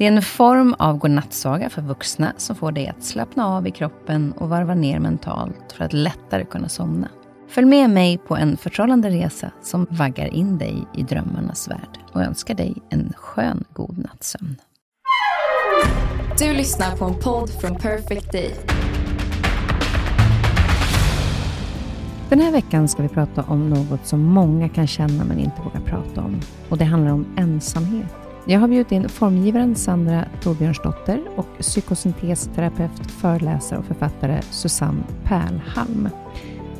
Det är en form av godnattsaga för vuxna som får dig att slappna av i kroppen och varva ner mentalt för att lättare kunna somna. Följ med mig på en förtrollande resa som vaggar in dig i drömmarnas värld och önskar dig en skön god nattsömn. Du lyssnar på en podd från Perfect Day. Den här veckan ska vi prata om något som många kan känna men inte vågar prata om. Och det handlar om ensamhet. Jag har bjudit in formgivaren Sandra Torbjörnsdotter och psykosyntesterapeut, föreläsare och författare Susanne Pärlhalm.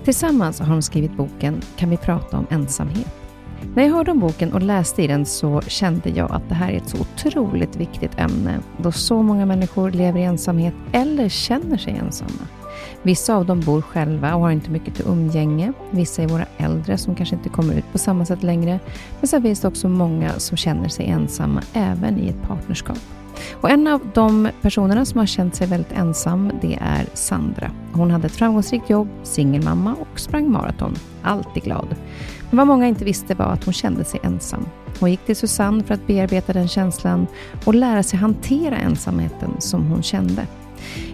Tillsammans har de skrivit boken Kan vi prata om ensamhet? När jag hörde om boken och läste i den så kände jag att det här är ett så otroligt viktigt ämne då så många människor lever i ensamhet eller känner sig ensamma. Vissa av dem bor själva och har inte mycket till umgänge. Vissa är våra äldre som kanske inte kommer ut på samma sätt längre. Men sen finns det också många som känner sig ensamma även i ett partnerskap. Och en av de personerna som har känt sig väldigt ensam, det är Sandra. Hon hade ett framgångsrikt jobb, singelmamma och sprang maraton. Alltid glad. Men vad många inte visste var att hon kände sig ensam. Hon gick till Susanne för att bearbeta den känslan och lära sig hantera ensamheten som hon kände.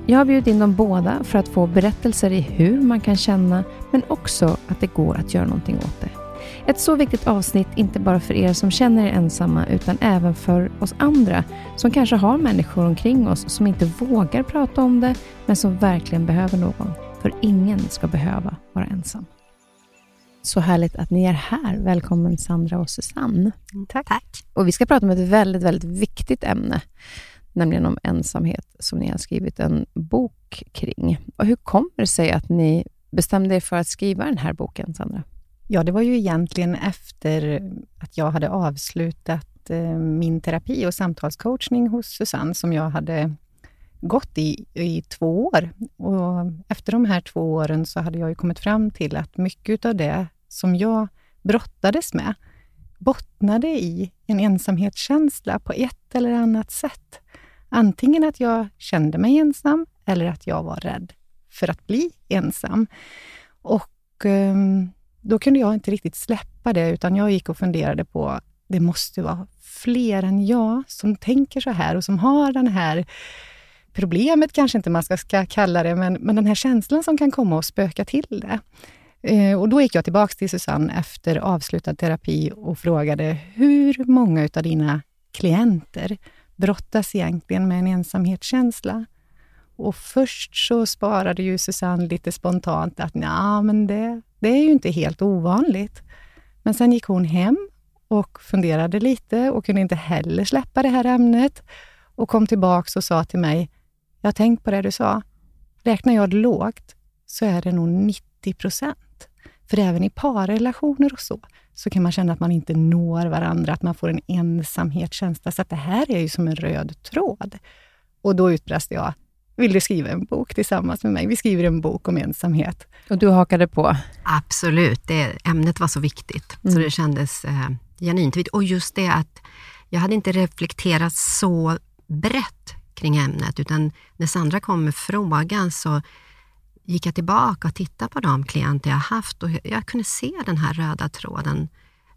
Jag har bjudit in dem båda för att få berättelser i hur man kan känna, men också att det går att göra någonting åt det. Ett så viktigt avsnitt, inte bara för er som känner er ensamma, utan även för oss andra som kanske har människor omkring oss som inte vågar prata om det, men som verkligen behöver någon. För ingen ska behöva vara ensam. Så härligt att ni är här. Välkommen Sandra och Susanne. Tack. Tack. Och vi ska prata om ett väldigt, väldigt viktigt ämne, nämligen om ensamhet, som ni har skrivit en bok kring. Och hur kommer det sig att ni bestämde er för att skriva den här boken, Sandra? Ja, det var ju egentligen efter att jag hade avslutat eh, min terapi och samtalscoachning hos Susanne, som jag hade gått i, i två år. Och efter de här två åren så hade jag ju kommit fram till att mycket av det som jag brottades med bottnade i en ensamhetskänsla på ett eller annat sätt. Antingen att jag kände mig ensam eller att jag var rädd för att bli ensam. Och ehm, då kunde jag inte riktigt släppa det, utan jag gick och funderade på, det måste vara fler än jag som tänker så här och som har den här problemet kanske inte man ska, ska kalla det, men, men den här känslan som kan komma och spöka till det. Eh, och då gick jag tillbaka till Susanne efter avslutad terapi och frågade, hur många av dina klienter brottas egentligen med en ensamhetskänsla? Och först så sparade ju Susanne lite spontant att ja, men det, det är ju inte helt ovanligt. Men sen gick hon hem och funderade lite och kunde inte heller släppa det här ämnet och kom tillbaks och sa till mig, jag har tänkt på det du sa. Räknar jag det lågt så är det nog 90 procent. För även i parrelationer och så, så kan man känna att man inte når varandra, att man får en ensamhetskänsla. Så att det här är ju som en röd tråd. Och då utbrast jag, vill du skriva en bok tillsammans med mig? Vi skriver en bok om ensamhet. Och du hakade på? Absolut. Det, ämnet var så viktigt, mm. så det kändes eh, genuint viktigt. Och just det att jag hade inte reflekterat så brett kring ämnet, utan när Sandra kom med frågan så gick jag tillbaka och tittade på de klienter jag haft och jag kunde se den här röda tråden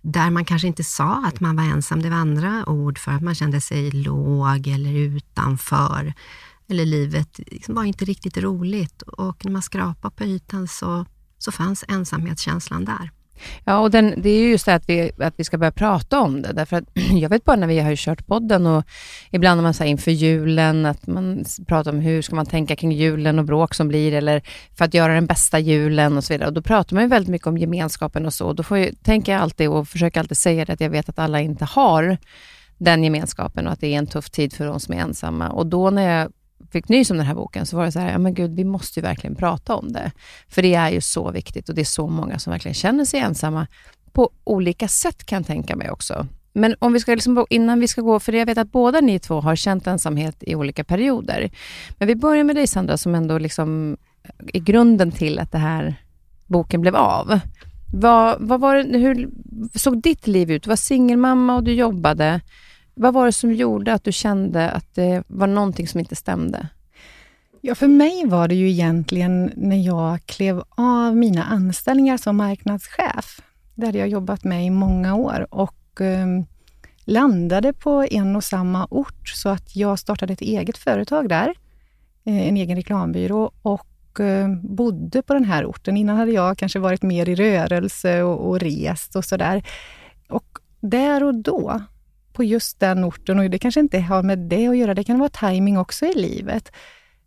där man kanske inte sa att man var ensam. Det var andra ord för att man kände sig låg eller utanför. Eller livet liksom var inte riktigt roligt. Och när man skrapade på ytan så, så fanns ensamhetskänslan där. Ja, och den, det är ju just det att vi, att vi ska börja prata om det. Därför att jag vet bara när vi har kört podden och ibland när man säger inför julen, att man pratar om hur ska man tänka kring julen och bråk som blir, eller för att göra den bästa julen och så vidare. Och då pratar man ju väldigt mycket om gemenskapen och så. Då får jag, tänker jag alltid och försöker alltid säga det, att jag vet att alla inte har den gemenskapen och att det är en tuff tid för de som är ensamma. Och då när jag fick nys om den här boken så var det så här, ja men gud, vi måste ju verkligen prata om det. För det är ju så viktigt och det är så många som verkligen känner sig ensamma på olika sätt kan jag tänka mig också. Men om vi ska liksom, innan vi ska gå, för jag vet att båda ni två har känt ensamhet i olika perioder. Men vi börjar med dig Sandra, som ändå liksom eh, är grunden till att det här boken blev av. Vad, vad var det, hur såg ditt liv ut? Du var singelmamma och du jobbade. Vad var det som gjorde att du kände att det var någonting som inte stämde? Ja, för mig var det ju egentligen när jag klev av mina anställningar som marknadschef. Det hade jag jobbat med i många år och eh, landade på en och samma ort, så att jag startade ett eget företag där, eh, en egen reklambyrå och eh, bodde på den här orten. Innan hade jag kanske varit mer i rörelse och, och rest och sådär. Och där och då, på just den orten, och det kanske inte har med det att göra, det kan vara timing också i livet,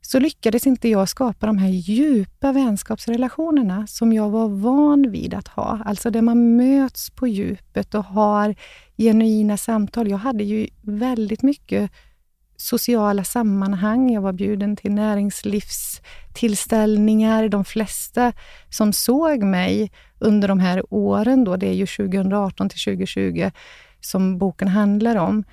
så lyckades inte jag skapa de här djupa vänskapsrelationerna som jag var van vid att ha. Alltså där man möts på djupet och har genuina samtal. Jag hade ju väldigt mycket sociala sammanhang. Jag var bjuden till näringslivstillställningar. De flesta som såg mig under de här åren, då, det är ju 2018 till 2020 som boken handlar om,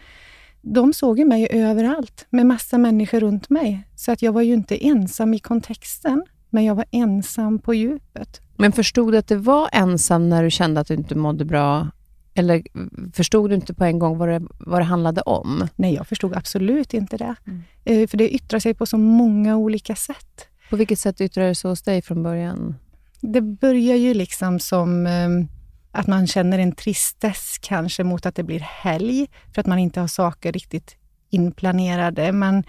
de såg ju mig överallt med massa människor runt mig. Så att jag var ju inte ensam i kontexten, men jag var ensam på djupet. Men förstod du att det var ensam när du kände att du inte mådde bra? Eller förstod du inte på en gång vad det, vad det handlade om? Nej, jag förstod absolut inte det. Mm. Eh, för det yttrar sig på så många olika sätt. På vilket sätt yttrar det sig hos dig från början? Det börjar ju liksom som ehm, att man känner en tristess kanske mot att det blir helg, för att man inte har saker riktigt inplanerade. Man,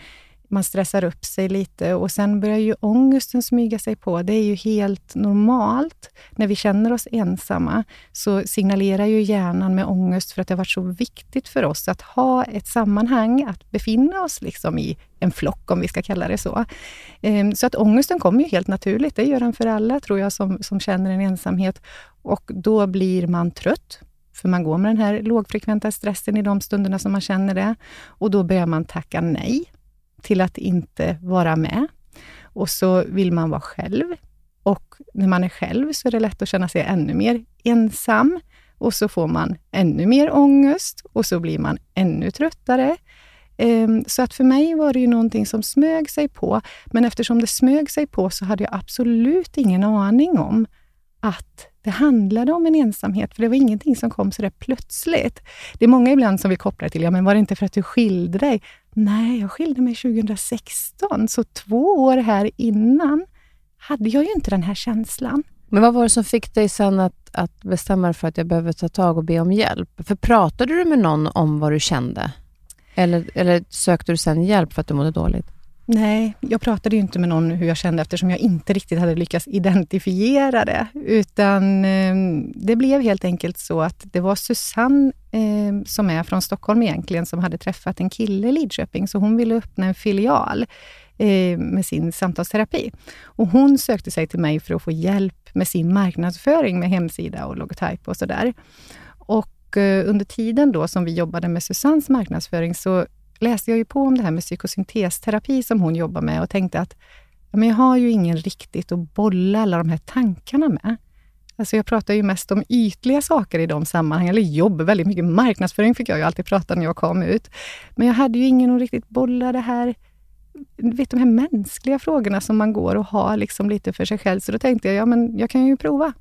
man stressar upp sig lite och sen börjar ju ångesten smyga sig på. Det är ju helt normalt. När vi känner oss ensamma så signalerar ju hjärnan med ångest för att det har varit så viktigt för oss att ha ett sammanhang, att befinna oss liksom i en flock, om vi ska kalla det så. Ehm, så att ångesten kommer ju helt naturligt. Det gör den för alla, tror jag, som, som känner en ensamhet. Och då blir man trött, för man går med den här lågfrekventa stressen i de stunderna som man känner det. Och då börjar man tacka nej till att inte vara med. Och så vill man vara själv. Och när man är själv så är det lätt att känna sig ännu mer ensam. Och så får man ännu mer ångest och så blir man ännu tröttare. Ehm, så att för mig var det ju någonting som smög sig på. Men eftersom det smög sig på så hade jag absolut ingen aning om att det handlade om en ensamhet, för det var ingenting som kom så där plötsligt. Det är många ibland som vi kopplar till, ja men var det inte för att du skilde dig? Nej, jag skilde mig 2016, så två år här innan hade jag ju inte den här känslan. Men vad var det som fick dig sen att, att bestämma dig för att jag behöver ta tag och be om hjälp? För pratade du med någon om vad du kände? Eller, eller sökte du sen hjälp för att du mådde dåligt? Nej, jag pratade ju inte med någon hur jag kände eftersom jag inte riktigt hade lyckats identifiera det. Utan eh, det blev helt enkelt så att det var Susanne, eh, som är från Stockholm egentligen, som hade träffat en kille i Lidköping, så hon ville öppna en filial eh, med sin samtalsterapi. Och hon sökte sig till mig för att få hjälp med sin marknadsföring med hemsida och logotyp och sådär. Och eh, under tiden då som vi jobbade med Susannes marknadsföring så läste jag ju på om det här med psykosyntesterapi som hon jobbar med och tänkte att ja, men jag har ju ingen riktigt att bolla alla de här tankarna med. Alltså jag pratar ju mest om ytliga saker i de sammanhangen, eller jobb, väldigt mycket marknadsföring fick jag ju alltid prata när jag kom ut. Men jag hade ju ingen att riktigt bolla det här, vet de här mänskliga frågorna som man går och har liksom lite för sig själv. Så då tänkte jag, ja men jag kan ju prova.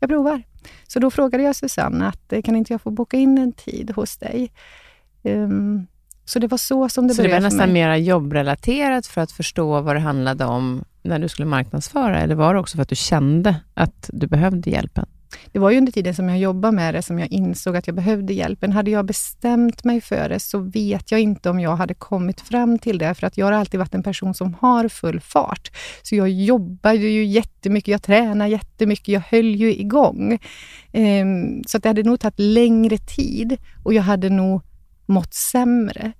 Jag provar. Så då frågade jag Susanne att eh, kan inte jag få boka in en tid hos dig? Um, så det var så som det så började Så det var nästan mer jobbrelaterat för att förstå vad det handlade om när du skulle marknadsföra, eller var det också för att du kände att du behövde hjälpen? Det var ju under tiden som jag jobbade med det som jag insåg att jag behövde hjälpen. Hade jag bestämt mig för det så vet jag inte om jag hade kommit fram till det, för att jag har alltid varit en person som har full fart. Så jag jobbade ju jättemycket, jag tränade jättemycket, jag höll ju igång. Um, så det hade nog tagit längre tid och jag hade nog mått sämre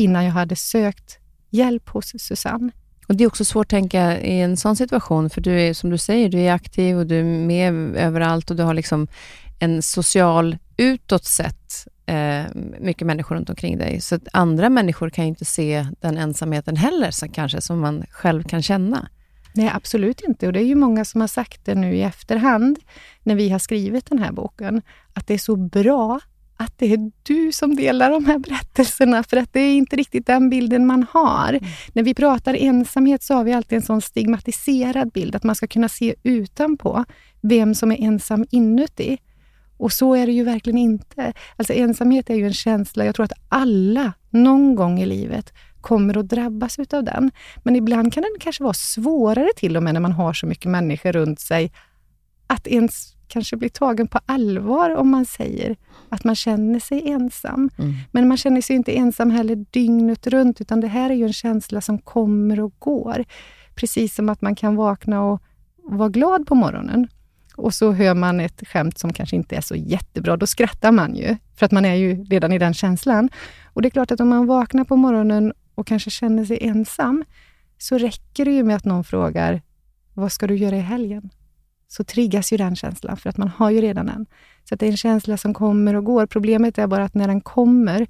innan jag hade sökt hjälp hos Susanne. Och Det är också svårt att tänka i en sån situation, för du är som du säger, du är aktiv och du är med överallt och du har liksom en social, utåt sett, eh, mycket människor runt omkring dig. Så att andra människor kan ju inte se den ensamheten heller, så kanske, som man själv kan känna. Nej, absolut inte. Och det är ju många som har sagt det nu i efterhand, när vi har skrivit den här boken, att det är så bra att det är du som delar de här berättelserna, för att det är inte riktigt den bilden man har. Mm. När vi pratar ensamhet så har vi alltid en sån stigmatiserad bild, att man ska kunna se utanpå vem som är ensam inuti. Och så är det ju verkligen inte. Alltså ensamhet är ju en känsla, jag tror att alla någon gång i livet kommer att drabbas utav den. Men ibland kan den kanske vara svårare till och med när man har så mycket människor runt sig, att ens kanske bli tagen på allvar om man säger att man känner sig ensam. Mm. Men man känner sig inte ensam heller dygnet runt, utan det här är ju en känsla som kommer och går. Precis som att man kan vakna och vara glad på morgonen och så hör man ett skämt som kanske inte är så jättebra, då skrattar man ju, för att man är ju redan i den känslan. Och det är klart att om man vaknar på morgonen och kanske känner sig ensam, så räcker det ju med att någon frågar, vad ska du göra i helgen? Så triggas ju den känslan, för att man har ju redan den. Så det är en känsla som kommer och går. Problemet är bara att när den kommer,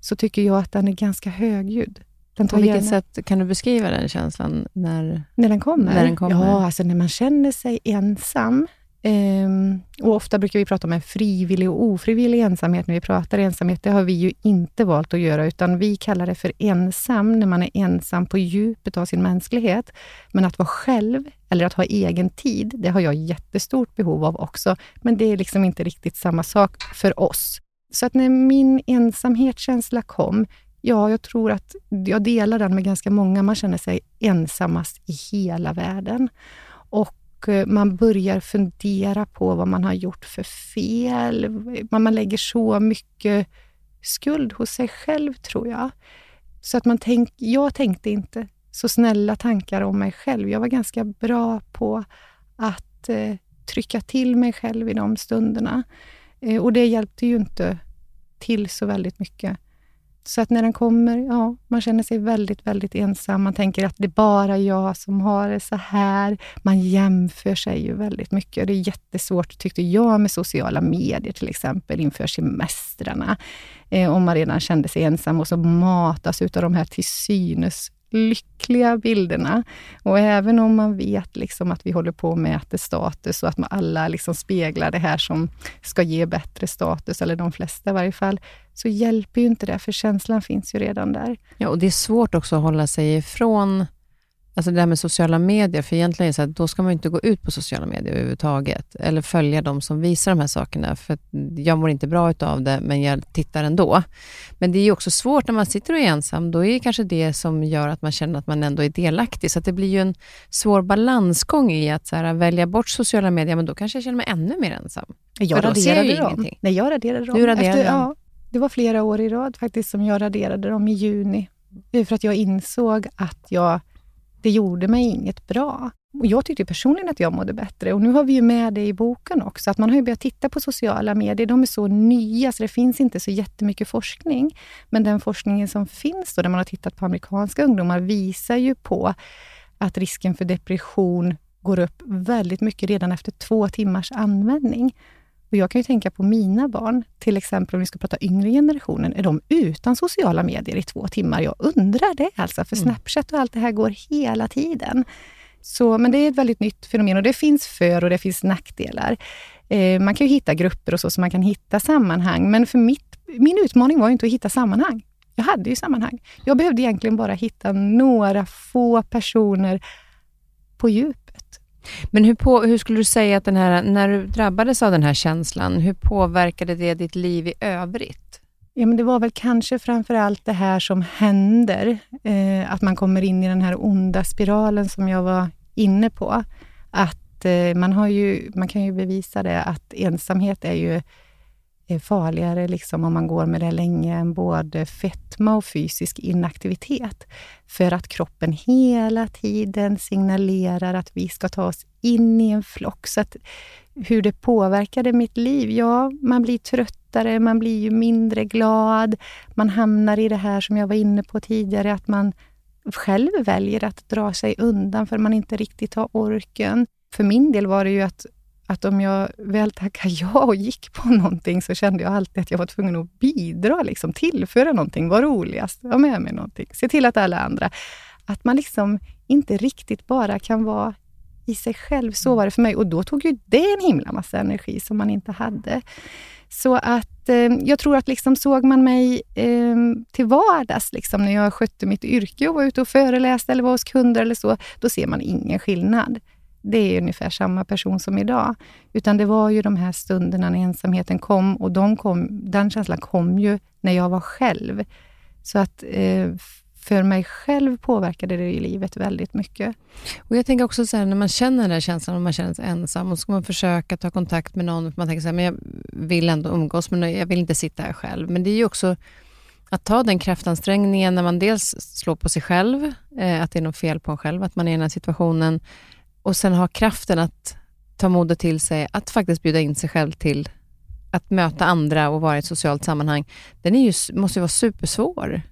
så tycker jag att den är ganska högljudd. Den På vilket gärna. sätt kan du beskriva den känslan? När, när, den kommer? när den kommer? Ja, alltså när man känner sig ensam, Um, och ofta brukar vi prata om en frivillig och ofrivillig ensamhet när vi pratar ensamhet. Det har vi ju inte valt att göra, utan vi kallar det för ensam när man är ensam på djupet av sin mänsklighet. Men att vara själv, eller att ha egen tid, det har jag jättestort behov av också. Men det är liksom inte riktigt samma sak för oss. Så att när min ensamhetskänsla kom, ja, jag tror att jag delar den med ganska många. Man känner sig ensammast i hela världen. Och Eh, man börjar fundera på vad man har gjort för fel. Man lägger så mycket skuld hos sig själv, tror jag. Så att man tänk, jag tänkte inte så snälla tankar om mig själv. Jag var ganska bra på att eh, trycka till mig själv i de stunderna. Eh, och det hjälpte ju inte till så väldigt mycket. Så att när den kommer, ja, man känner sig väldigt, väldigt ensam. Man tänker att det är bara jag som har det så här. Man jämför sig ju väldigt mycket. Det är jättesvårt, tyckte jag, med sociala medier till exempel inför semestrarna. Eh, om man redan kände sig ensam och så matas utav de här till synes lyckliga bilderna. Och även om man vet liksom att vi håller på att mäter status och att alla liksom speglar det här som ska ge bättre status, eller de flesta i varje fall, så hjälper ju inte det, för känslan finns ju redan där. Ja, och det är svårt också att hålla sig ifrån Alltså det där med sociala medier, för egentligen är så att då ska man inte gå ut på sociala medier överhuvudtaget, eller följa de som visar de här sakerna, för jag mår inte bra utav det, men jag tittar ändå. Men det är ju också svårt när man sitter och är ensam, då är det kanske det som gör att man känner att man ändå är delaktig, så det blir ju en svår balansgång i att så här, välja bort sociala medier, men då kanske jag känner mig ännu mer ensam. Jag raderade dem. Ingenting. Nej, jag raderade dem. Du raderade Efter, dem? Ja, det var flera år i rad faktiskt som jag raderade dem i juni, för att jag insåg att jag det gjorde mig inget bra. Och jag tyckte personligen att jag mådde bättre och nu har vi ju med det i boken också, att man har ju börjat titta på sociala medier. De är så nya så det finns inte så jättemycket forskning. Men den forskningen som finns då, där man har tittat på amerikanska ungdomar, visar ju på att risken för depression går upp väldigt mycket redan efter två timmars användning. Och jag kan ju tänka på mina barn, till exempel om vi ska prata yngre generationen, är de utan sociala medier i två timmar? Jag undrar det alltså, för mm. Snapchat och allt det här går hela tiden. Så, men det är ett väldigt nytt fenomen och det finns för och det finns nackdelar. Eh, man kan ju hitta grupper och så, så man kan hitta sammanhang, men för mitt, min utmaning var inte att hitta sammanhang. Jag hade ju sammanhang. Jag behövde egentligen bara hitta några få personer på djup men hur, på, hur skulle du säga att den här, när du drabbades av den här känslan, hur påverkade det ditt liv i övrigt? Ja, men det var väl kanske framför allt det här som händer, eh, att man kommer in i den här onda spiralen som jag var inne på. Att eh, man, har ju, man kan ju bevisa det, att ensamhet är ju är farligare liksom, om man går med det länge än både fetma och fysisk inaktivitet. För att kroppen hela tiden signalerar att vi ska ta oss in i en flock. Så att hur det påverkade mitt liv? Ja, man blir tröttare, man blir ju mindre glad. Man hamnar i det här som jag var inne på tidigare, att man själv väljer att dra sig undan för man inte riktigt har orken. För min del var det ju att att om jag väl tackade ja och gick på någonting, så kände jag alltid att jag var tvungen att bidra, liksom, tillföra någonting, vara roligast, ha med mig någonting, se till att alla andra... Att man liksom inte riktigt bara kan vara i sig själv. Så var det för mig och då tog ju det en himla massa energi som man inte hade. Så att eh, jag tror att liksom såg man mig eh, till vardags, liksom, när jag skötte mitt yrke och var ute och föreläste eller var hos kunder eller så, då ser man ingen skillnad. Det är ungefär samma person som idag. Utan det var ju de här stunderna när ensamheten kom och de kom, den känslan kom ju när jag var själv. Så att eh, för mig själv påverkade det i livet väldigt mycket. Och Jag tänker också så här, när man känner den där känslan och man känner sig ensam och så ska man försöka ta kontakt med någon. För man tänker så här, men jag vill ändå umgås, men jag vill inte sitta här själv. Men det är ju också att ta den kraftansträngningen när man dels slår på sig själv, eh, att det är något fel på en själv, att man är i den här situationen, och sen ha kraften att ta modet till sig, att faktiskt bjuda in sig själv till att möta andra och vara i ett socialt sammanhang, den är ju, måste ju vara supersvår.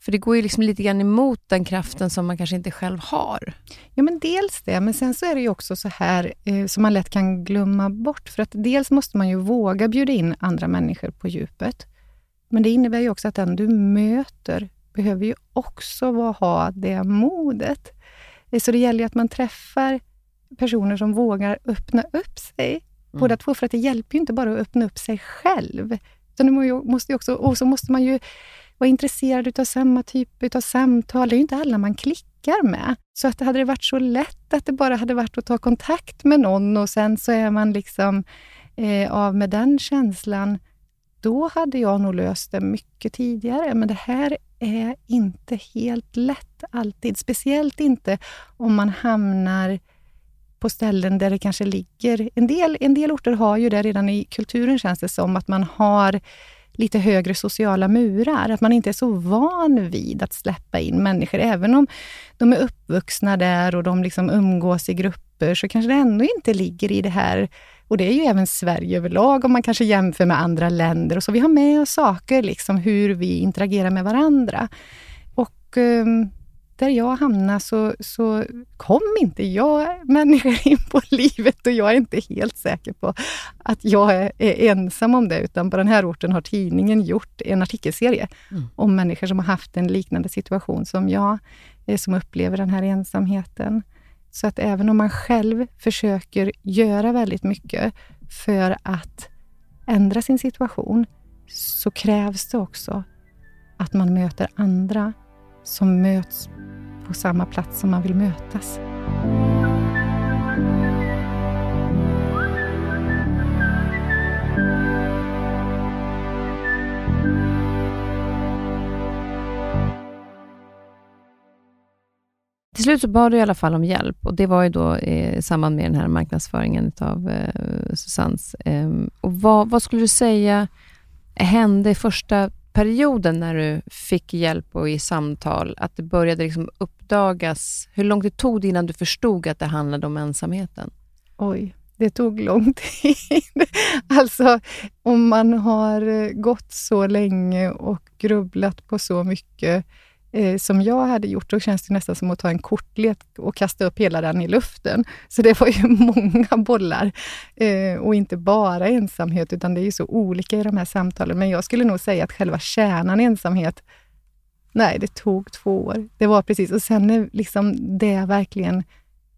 För det går ju liksom lite grann emot den kraften som man kanske inte själv har. Ja, men dels det, men sen så är det ju också så här eh, som man lätt kan glömma bort. För att dels måste man ju våga bjuda in andra människor på djupet. Men det innebär ju också att den du möter behöver ju också ha det modet. Eh, så det gäller ju att man träffar personer som vågar öppna upp sig, mm. båda två. För att det hjälper ju inte bara att öppna upp sig själv. Utan det måste också, och så måste man ju vara intresserad av samma typ av samtal. Det är ju inte alla man klickar med. Så att hade det varit så lätt att det bara hade varit att ta kontakt med någon och sen så är man liksom eh, av med den känslan, då hade jag nog löst det mycket tidigare. Men det här är inte helt lätt alltid. Speciellt inte om man hamnar på ställen där det kanske ligger... En del, en del orter har ju det redan i kulturen, känns det som, att man har lite högre sociala murar. Att man inte är så van vid att släppa in människor. Även om de är uppvuxna där och de liksom umgås i grupper, så kanske det ändå inte ligger i det här och det är ju även Sverige överlag, om man kanske jämför med andra länder. Och så Vi har med oss saker, liksom hur vi interagerar med varandra. Och um, där jag hamnade så, så kom inte jag människor in på livet och jag är inte helt säker på att jag är, är ensam om det, utan på den här orten har tidningen gjort en artikelserie mm. om människor som har haft en liknande situation som jag, eh, som upplever den här ensamheten. Så att även om man själv försöker göra väldigt mycket för att ändra sin situation, så krävs det också att man möter andra som möts på samma plats som man vill mötas. Till slut så bad du i alla fall om hjälp och det var ju då eh, i samband med den här marknadsföringen av eh, Susannes. Eh, och vad, vad, skulle du säga hände i första perioden när du fick hjälp och i samtal, att det började liksom uppdagas? Hur lång tid tog det innan du förstod att det handlade om ensamheten? Oj, det tog lång tid. alltså, om man har eh, gått så länge och grubblat på så mycket eh, som jag hade gjort, då känns det nästan som att ta en kortlek och kasta upp hela den i luften. Så det var ju många bollar eh, och inte bara ensamhet, utan det är ju så olika i de här samtalen. Men jag skulle nog säga att själva kärnan ensamhet, nej, det tog två år. Det var precis, och sen när liksom det verkligen,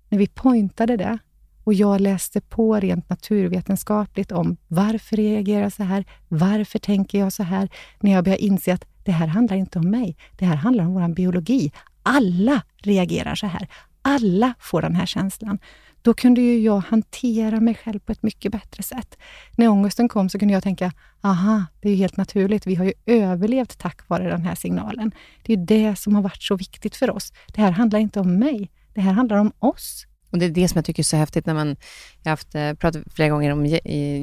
när vi pointade det, och jag läste på rent naturvetenskapligt om varför reagerar jag så här? Varför tänker jag så här? När jag började inse att det här handlar inte om mig. Det här handlar om vår biologi. Alla reagerar så här. Alla får den här känslan. Då kunde ju jag hantera mig själv på ett mycket bättre sätt. När ångesten kom så kunde jag tänka, aha, det är ju helt naturligt. Vi har ju överlevt tack vare den här signalen. Det är ju det som har varit så viktigt för oss. Det här handlar inte om mig. Det här handlar om oss. Och Det är det som jag tycker är så häftigt när man... Jag har haft, eh, pratat flera gånger om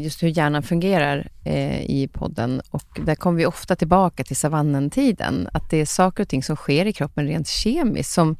just hur hjärnan fungerar eh, i podden och där kommer vi ofta tillbaka till savannentiden. Att det är saker och ting som sker i kroppen rent kemiskt som,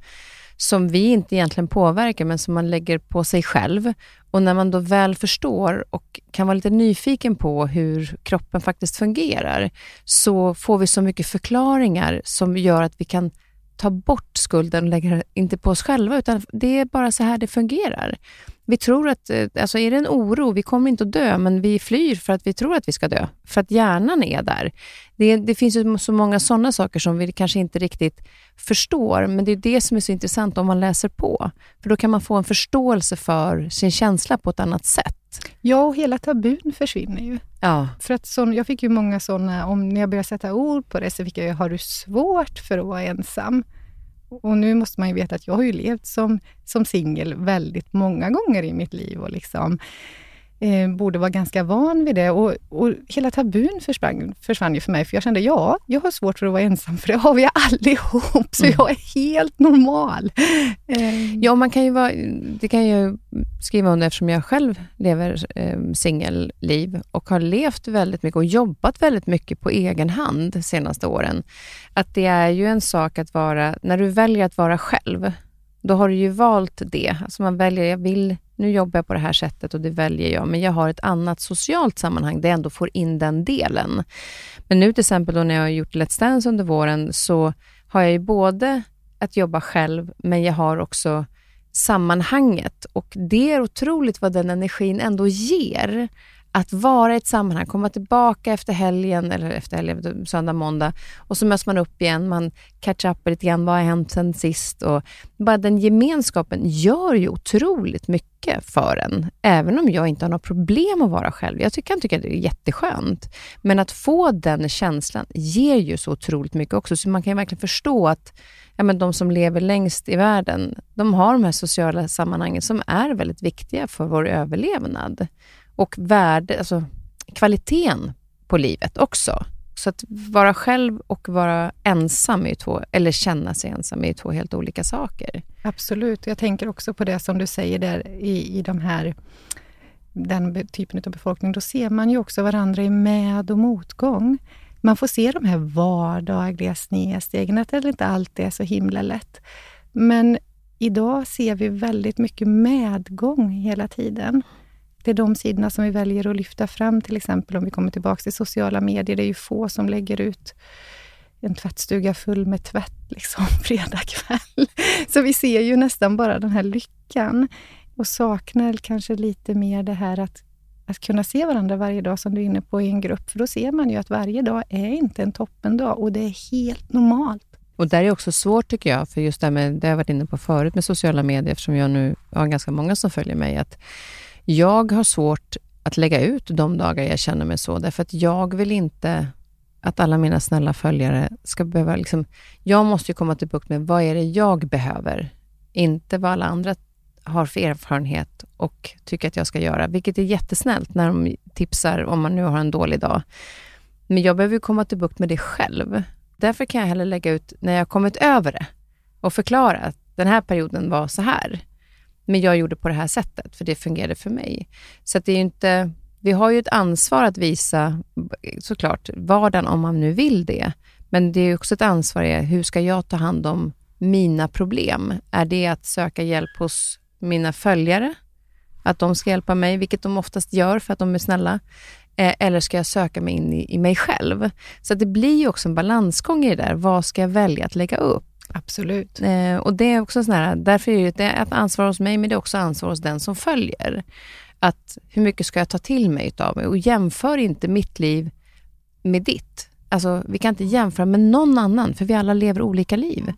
som vi inte egentligen påverkar, men som man lägger på sig själv. Och när man då väl förstår och kan vara lite nyfiken på hur kroppen faktiskt fungerar, så får vi så mycket förklaringar som gör att vi kan ta bort skulden och lägga inte på oss själva, utan det är bara så här det fungerar. Vi tror att, eh, alltså är det en oro, vi kommer inte att dö, men vi flyr för att vi tror att vi ska dö, för att hjärnan är där. Det, det finns ju så många sådana saker som vi kanske inte riktigt förstår, men det är det som är så intressant om man läser på. För då kan man få en förståelse för sin känsla på ett annat sätt. Ja, och hela tabun försvinner ju. Ja. För att sån, jag fick ju många sådana, om när jag började sätta ord på det, så fick jag ju, har du svårt för att vara ensam? Och nu måste man ju veta att jag har ju levt som, som singel väldigt många gånger i mitt liv och liksom eh, borde vara ganska van vid det. Och, och hela tabun försvann, försvann ju för mig, för jag kände, ja, jag har svårt för att vara ensam, för det har vi allihop, så mm. jag är helt normal. Eh. Ja, man kan ju vara, det kan jag skriva under eftersom jag själv lever eh, singelliv och har levt väldigt mycket och jobbat väldigt mycket på egen hand de senaste åren. Att det är ju en sak att vara, när du väljer att vara själv, då har du ju valt det. Alltså man väljer, jag vill, nu jobbar jag på det här sättet och det väljer jag, men jag har ett annat socialt sammanhang där jag ändå får in den delen. Men nu till exempel då när jag har gjort Let's Dance under våren, så har jag ju både att jobba själv, men jag har också sammanhanget och det är otroligt vad den energin ändå ger att vara i ett sammanhang, komma tillbaka efter helgen, eller efter helgen, söndag, måndag, och så möts man upp igen, man catchar up lite grann, vad har hänt sen sist? Och bara den gemenskapen gör ju otroligt mycket för en, även om jag inte har något problem att vara själv. Jag kan tycka det är jätteskönt, men att få den känslan ger ju så otroligt mycket också, så man kan verkligen förstå att ja, men de som lever längst i världen, de har de här sociala sammanhangen som är väldigt viktiga för vår överlevnad och värde, alltså kvaliteten på livet också. Så att vara själv och vara ensam, är två, eller känna sig ensam, är två helt olika saker. Absolut. Jag tänker också på det som du säger där i, i de här den typen av befolkning, då ser man ju också varandra i med och motgång. Man får se de här vardagliga snedstegen, att det inte alltid är så himla lätt. Men idag ser vi väldigt mycket medgång hela tiden det är de sidorna som vi väljer att lyfta fram, till exempel om vi kommer tillbaka till sociala medier. Det är ju få som lägger ut en tvättstuga full med tvätt liksom, fredag kväll. Så vi ser ju nästan bara den här lyckan och saknar kanske lite mer det här att, att kunna se varandra varje dag, som du är inne på, i en grupp. För då ser man ju att varje dag är inte en toppendag och det är helt normalt. Och där är också svårt tycker jag, för just det med, det har jag varit inne på förut med sociala medier, eftersom jag nu har ganska många som följer mig, att jag har svårt att lägga ut de dagar jag känner mig så, därför att jag vill inte att alla mina snälla följare ska behöva... Liksom, jag måste ju komma till bukt med vad är det jag behöver, inte vad alla andra har för erfarenhet och tycker att jag ska göra, vilket är jättesnällt när de tipsar om man nu har en dålig dag. Men jag behöver ju komma till bukt med det själv. Därför kan jag hellre lägga ut när jag kommit över det och förklara att den här perioden var så här. Men jag gjorde på det här sättet, för det fungerade för mig. Så det är inte... Vi har ju ett ansvar att visa, såklart, vardagen om man nu vill det. Men det är också ett ansvar, i hur ska jag ta hand om mina problem? Är det att söka hjälp hos mina följare? Att de ska hjälpa mig, vilket de oftast gör för att de är snälla. Eh, eller ska jag söka mig in i, i mig själv? Så det blir ju också en balansgång i det där. Vad ska jag välja att lägga upp? Absolut. Eh, och det är också sån här, därför är det ett ansvar hos mig, men det är också ansvar hos den som följer. Att hur mycket ska jag ta till mig utav mig? Och jämför inte mitt liv med ditt. Alltså, vi kan inte jämföra med någon annan, för vi alla lever olika liv.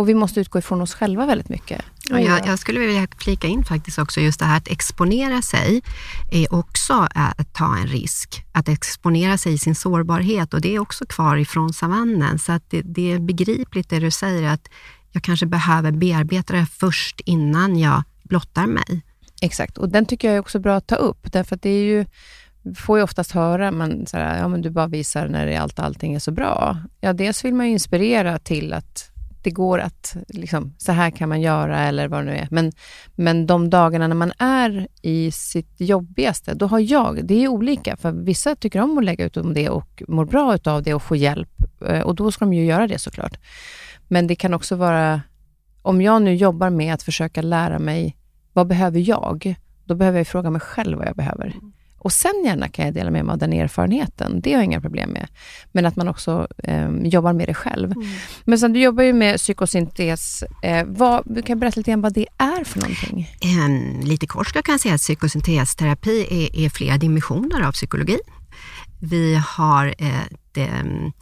Och vi måste utgå ifrån oss själva väldigt mycket. Ja, jag, jag, skulle vilja flika in faktiskt också just det här att exponera sig är också att ta en risk. Att exponera sig i sin sårbarhet och det är också kvar ifrån savannen. Så att det, det är begripligt det du säger att jag kanske behöver bearbeta det först innan jag blottar mig. Exakt, och den tycker jag är också bra att ta upp, därför att det är ju får ju oftast höra, men, så här, ja, men du bara visar när det allt, allting är så bra. Ja, dels vill man ju inspirera till att det går att, liksom, så här kan man göra eller vad det nu är. Men, men de dagarna när man är i sitt jobbigaste, då har jag, det är olika, för vissa tycker om att lägga ut om det och mår bra av det och få hjälp eh, och då ska de ju göra det såklart. Men det kan också vara, om jag nu jobbar med att försöka lära mig, vad behöver jag? Då behöver jag fråga mig själv vad jag behöver. Mm. Och sen gärna kan jag dela med mig av den erfarenheten. Det har jag inga problem med. Men att man också eh, jobbar med det själv. Mm. Men sen, du jobbar ju med psykosyntes. Eh, vad, du kan berätta lite grann vad det är för någonting? Um, lite kort ska jag kan säga att psykosyntesterapi är, är flera dimensioner av psykologi. Vi har ett um,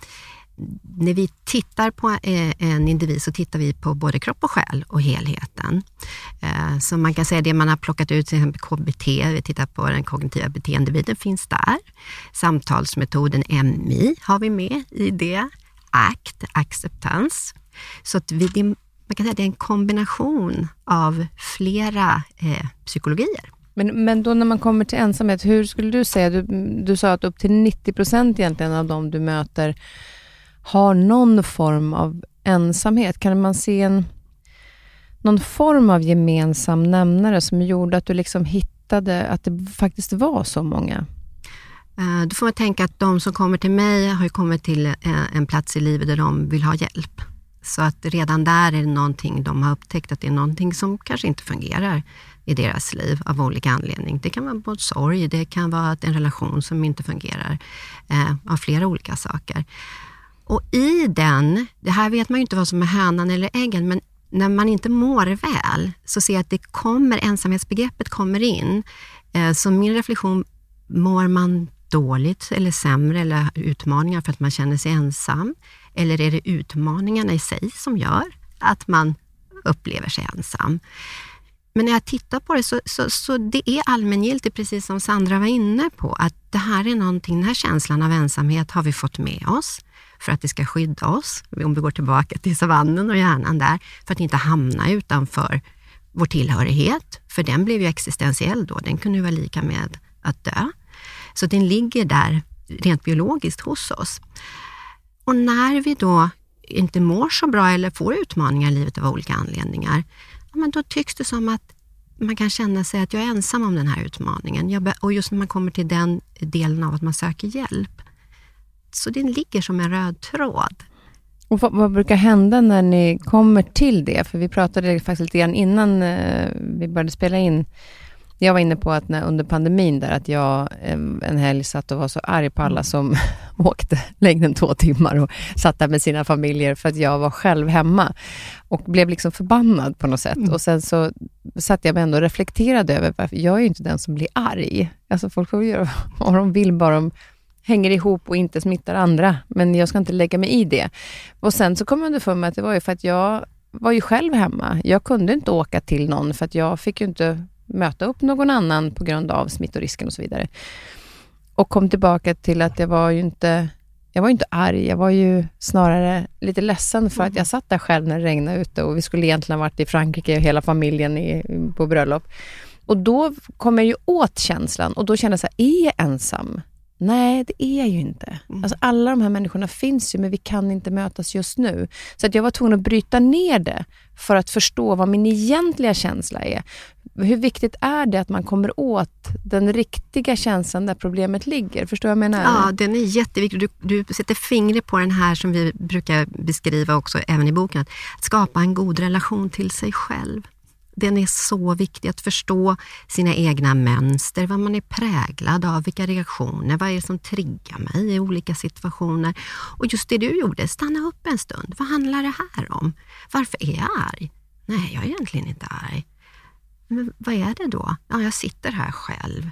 när vi tittar på eh, en individ så tittar vi på både kropp och själ och helheten. Eh, så man kan säga det man har plockat ut, till exempel KBT, vi tittar på den kognitiva beteendebiten, finns där. Samtalsmetoden MI har vi med i det. ACT, acceptans. Så att vi, man kan säga att det är en kombination av flera eh, psykologier. Men, men då när man kommer till ensamhet, hur skulle du säga, du, du sa att upp till 90 procent egentligen av de du möter har någon form av ensamhet? Kan man se en, någon form av gemensam nämnare som gjorde att du liksom hittade att det faktiskt var så många? Eh, då får man tänka att de som kommer till mig har kommit till eh, en plats i livet där de vill ha hjälp. Så att redan där är det någonting de har upptäckt att det är någonting som kanske inte fungerar i deras liv av olika anledningar. Det kan vara både sorg, det kan vara en relation som inte fungerar eh, av flera olika saker. Och i den, det här vet man ju inte vad som är hönan eller äggen, men när man inte mår väl så ser jag att det kommer, ensamhetsbegreppet kommer in. Eh, så min reflektion, mår man dåligt eller sämre eller utmaningar för att man känner sig ensam? Eller är det utmaningarna i sig som gör att man upplever sig ensam? Men när jag tittar på det så, så, så det är allmängiltigt, precis som Sandra var inne på, att det här är någonting, den här känslan av ensamhet har vi fått med oss för att det ska skydda oss, om vi går tillbaka till savannen och hjärnan där, för att inte hamna utanför vår tillhörighet, för den blev ju existentiell då, den kunde ju vara lika med att dö. Så den ligger där rent biologiskt hos oss. Och när vi då inte mår så bra eller får utmaningar i livet av olika anledningar, ja, men då tycks det som att man kan känna sig att jag är ensam om den här utmaningen. och just när man kommer till den delen av att man söker hjälp, så den ligger som en röd tråd. Och vad, vad, brukar hända när ni kommer till det? För vi pratade faktiskt lite grann innan eh, vi började spela in. Jag var inne på att när, under pandemin där, att jag en helg satt och var så arg på alla mm. som åkte längden två timmar och satt där med sina familjer för att jag var själv hemma. Och blev liksom förbannad på något sätt. Mm. Och sen så satt jag mig ändå och reflekterade över, varför jag är ju inte den som blir arg. Alltså folk får göra vad de vill, bara de hänger ihop och inte smittar andra. Men jag ska inte lägga mig i det. Och sen så kom jag underfund med att det var ju för att jag var ju själv hemma. Jag kunde inte åka till någon för att jag fick ju inte möta upp någon annan på grund av smittorisken och så vidare. Och kom tillbaka till att jag var ju inte jag var inte arg, jag var ju snarare lite ledsen för att jag satt där själv när det regnade ute och vi skulle egentligen ha varit i Frankrike, hela familjen i, på bröllop. Och då kom jag ju åt känslan och då kände jag så här, är jag ensam? Nej, det är ju inte. Mm. Alltså, alla de här människorna finns ju, men vi kan inte mötas just nu. Så att jag var tvungen att bryta ner det för att förstå vad min egentliga känsla är. Hur viktigt är det att man kommer åt den riktiga känslan där problemet ligger? Förstår jag vad jag menar? Ja, den är jätteviktig. Du, du sätter fingret på den här som vi brukar beskriva också även i boken. Att skapa en god relation till sig själv den är så viktig att förstå sina egna mönster, vad man är präglad av, vilka reaktioner, vad är det som triggar mig i olika situationer. Och just det du gjorde, stanna upp en stund. Vad handlar det här om? Varför är jag arg? Nej, jag är egentligen inte arg. Men vad är det då? Ja, jag sitter här själv.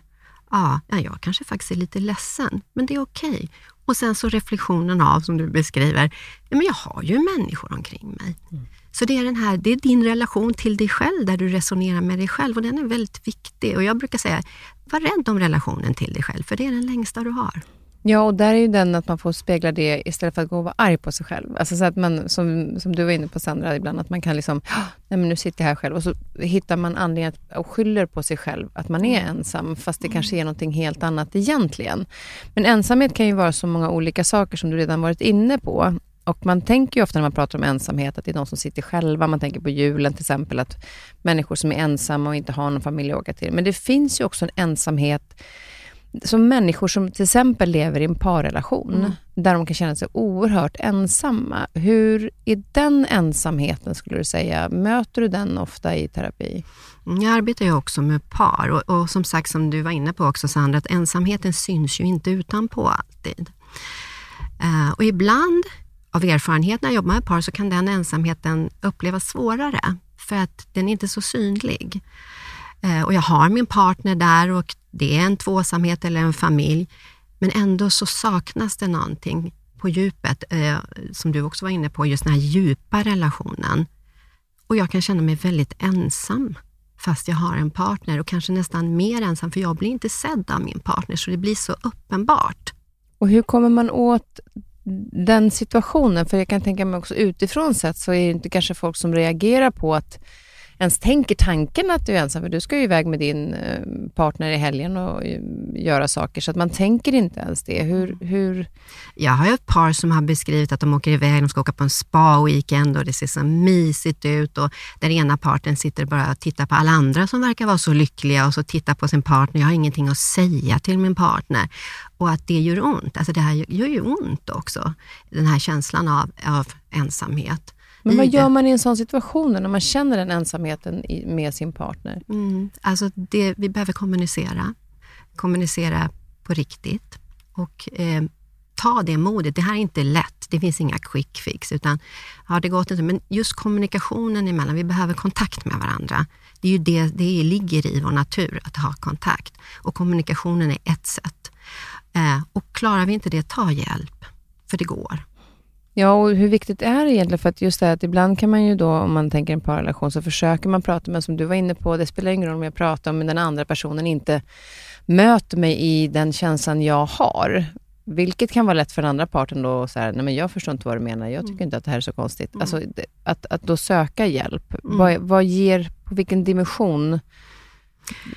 Ja, jag kanske faktiskt är lite ledsen, men det är okej. Okay. Och sen så reflektionen av, som du beskriver, men jag har ju människor omkring mig. Mm. Så det är, den här, det är din relation till dig själv, där du resonerar med dig själv och den är väldigt viktig. Och jag brukar säga, var rädd om relationen till dig själv, för det är den längsta du har. Ja, och där är ju den att man får spegla det istället för att gå och vara arg på sig själv. Alltså så att man, som, som du var inne på Sandra, ibland att man kan liksom, nej men nu sitter jag här själv och så hittar man anledning att, och skyller på sig själv att man är mm. ensam, fast det kanske är någonting helt annat egentligen. Men ensamhet kan ju vara så många olika saker som du redan varit inne på. Och man tänker ju ofta när man pratar om ensamhet att det är de som sitter själva. Man tänker på julen till exempel, att människor som är ensamma och inte har någon familj att åka till. Men det finns ju också en ensamhet som människor som till exempel lever i en parrelation, Mm. där de kan känna sig oerhört ensamma. Hur är den ensamheten, skulle du säga? Möter du den ofta i terapi? Mm, Jag arbetar ju också med par och, och som sagt, som du var inne på också Sandra, att ensamheten syns ju inte utanpå alltid. Eh, och ibland, av erfarenhet när jag jobbar med par, så kan den ensamheten upplevas svårare, för att den är inte så synlig. Eh, och jag har min partner där och det är en tvåsamhet eller en familj, men ändå så saknas det någonting på djupet, eh, som du också var inne på, just den här djupa relationen. Och jag kan känna mig väldigt ensam fast jag har en partner och kanske nästan mer ensam, för jag blir inte sedd av min partner, så det blir så uppenbart. Och hur kommer man åt den situationen? För jag kan tänka mig också utifrån sett så är det inte kanske folk som reagerar på att ens tänker tanken att du är ensam, för du ska ju iväg med din eh, partner i helgen och eh, göra saker, så att man tänker inte ens det. Hur, hur, Jag har ju ett par som har beskrivit att de åker iväg, de ska åka på en spa-weekend och det ser så mysigt ut och den ena parten sitter bara och tittar på alla andra som verkar vara så lyckliga och så tittar på sin partner. Jag har ingenting att säga till min partner. Och att det gör ont. Alltså det här gör ju ont också, den här känslan av, av ensamhet men vad det. gör man i en sån situation när man känner den ensamheten med sin partner? Mm, alltså det, vi behöver kommunicera. Kommunicera på riktigt och eh, ta det modet. Det här är inte lätt. Det finns inga quick fix, utan ja, det går inte. Men just kommunikationen emellan, vi behöver kontakt med varandra. Det är ju det, det ligger i vår natur att ha kontakt och kommunikationen är ett sätt. Eh, och klarar vi inte det, ta hjälp, för det går. Ja, och hur viktigt är det egentligen? För att just det här att ibland kan man ju då, om man tänker en parrelation, så försöker man prata, men som du var inne på, det spelar ingen roll om jag pratar om den andra personen inte möter mig i den känslan jag har. Vilket kan vara lätt för den andra parten då, så här, nej men jag förstår inte vad du menar, jag tycker inte att det här är så konstigt. Mm. Alltså, att, att då söka hjälp, vad, vad ger, på vilken dimension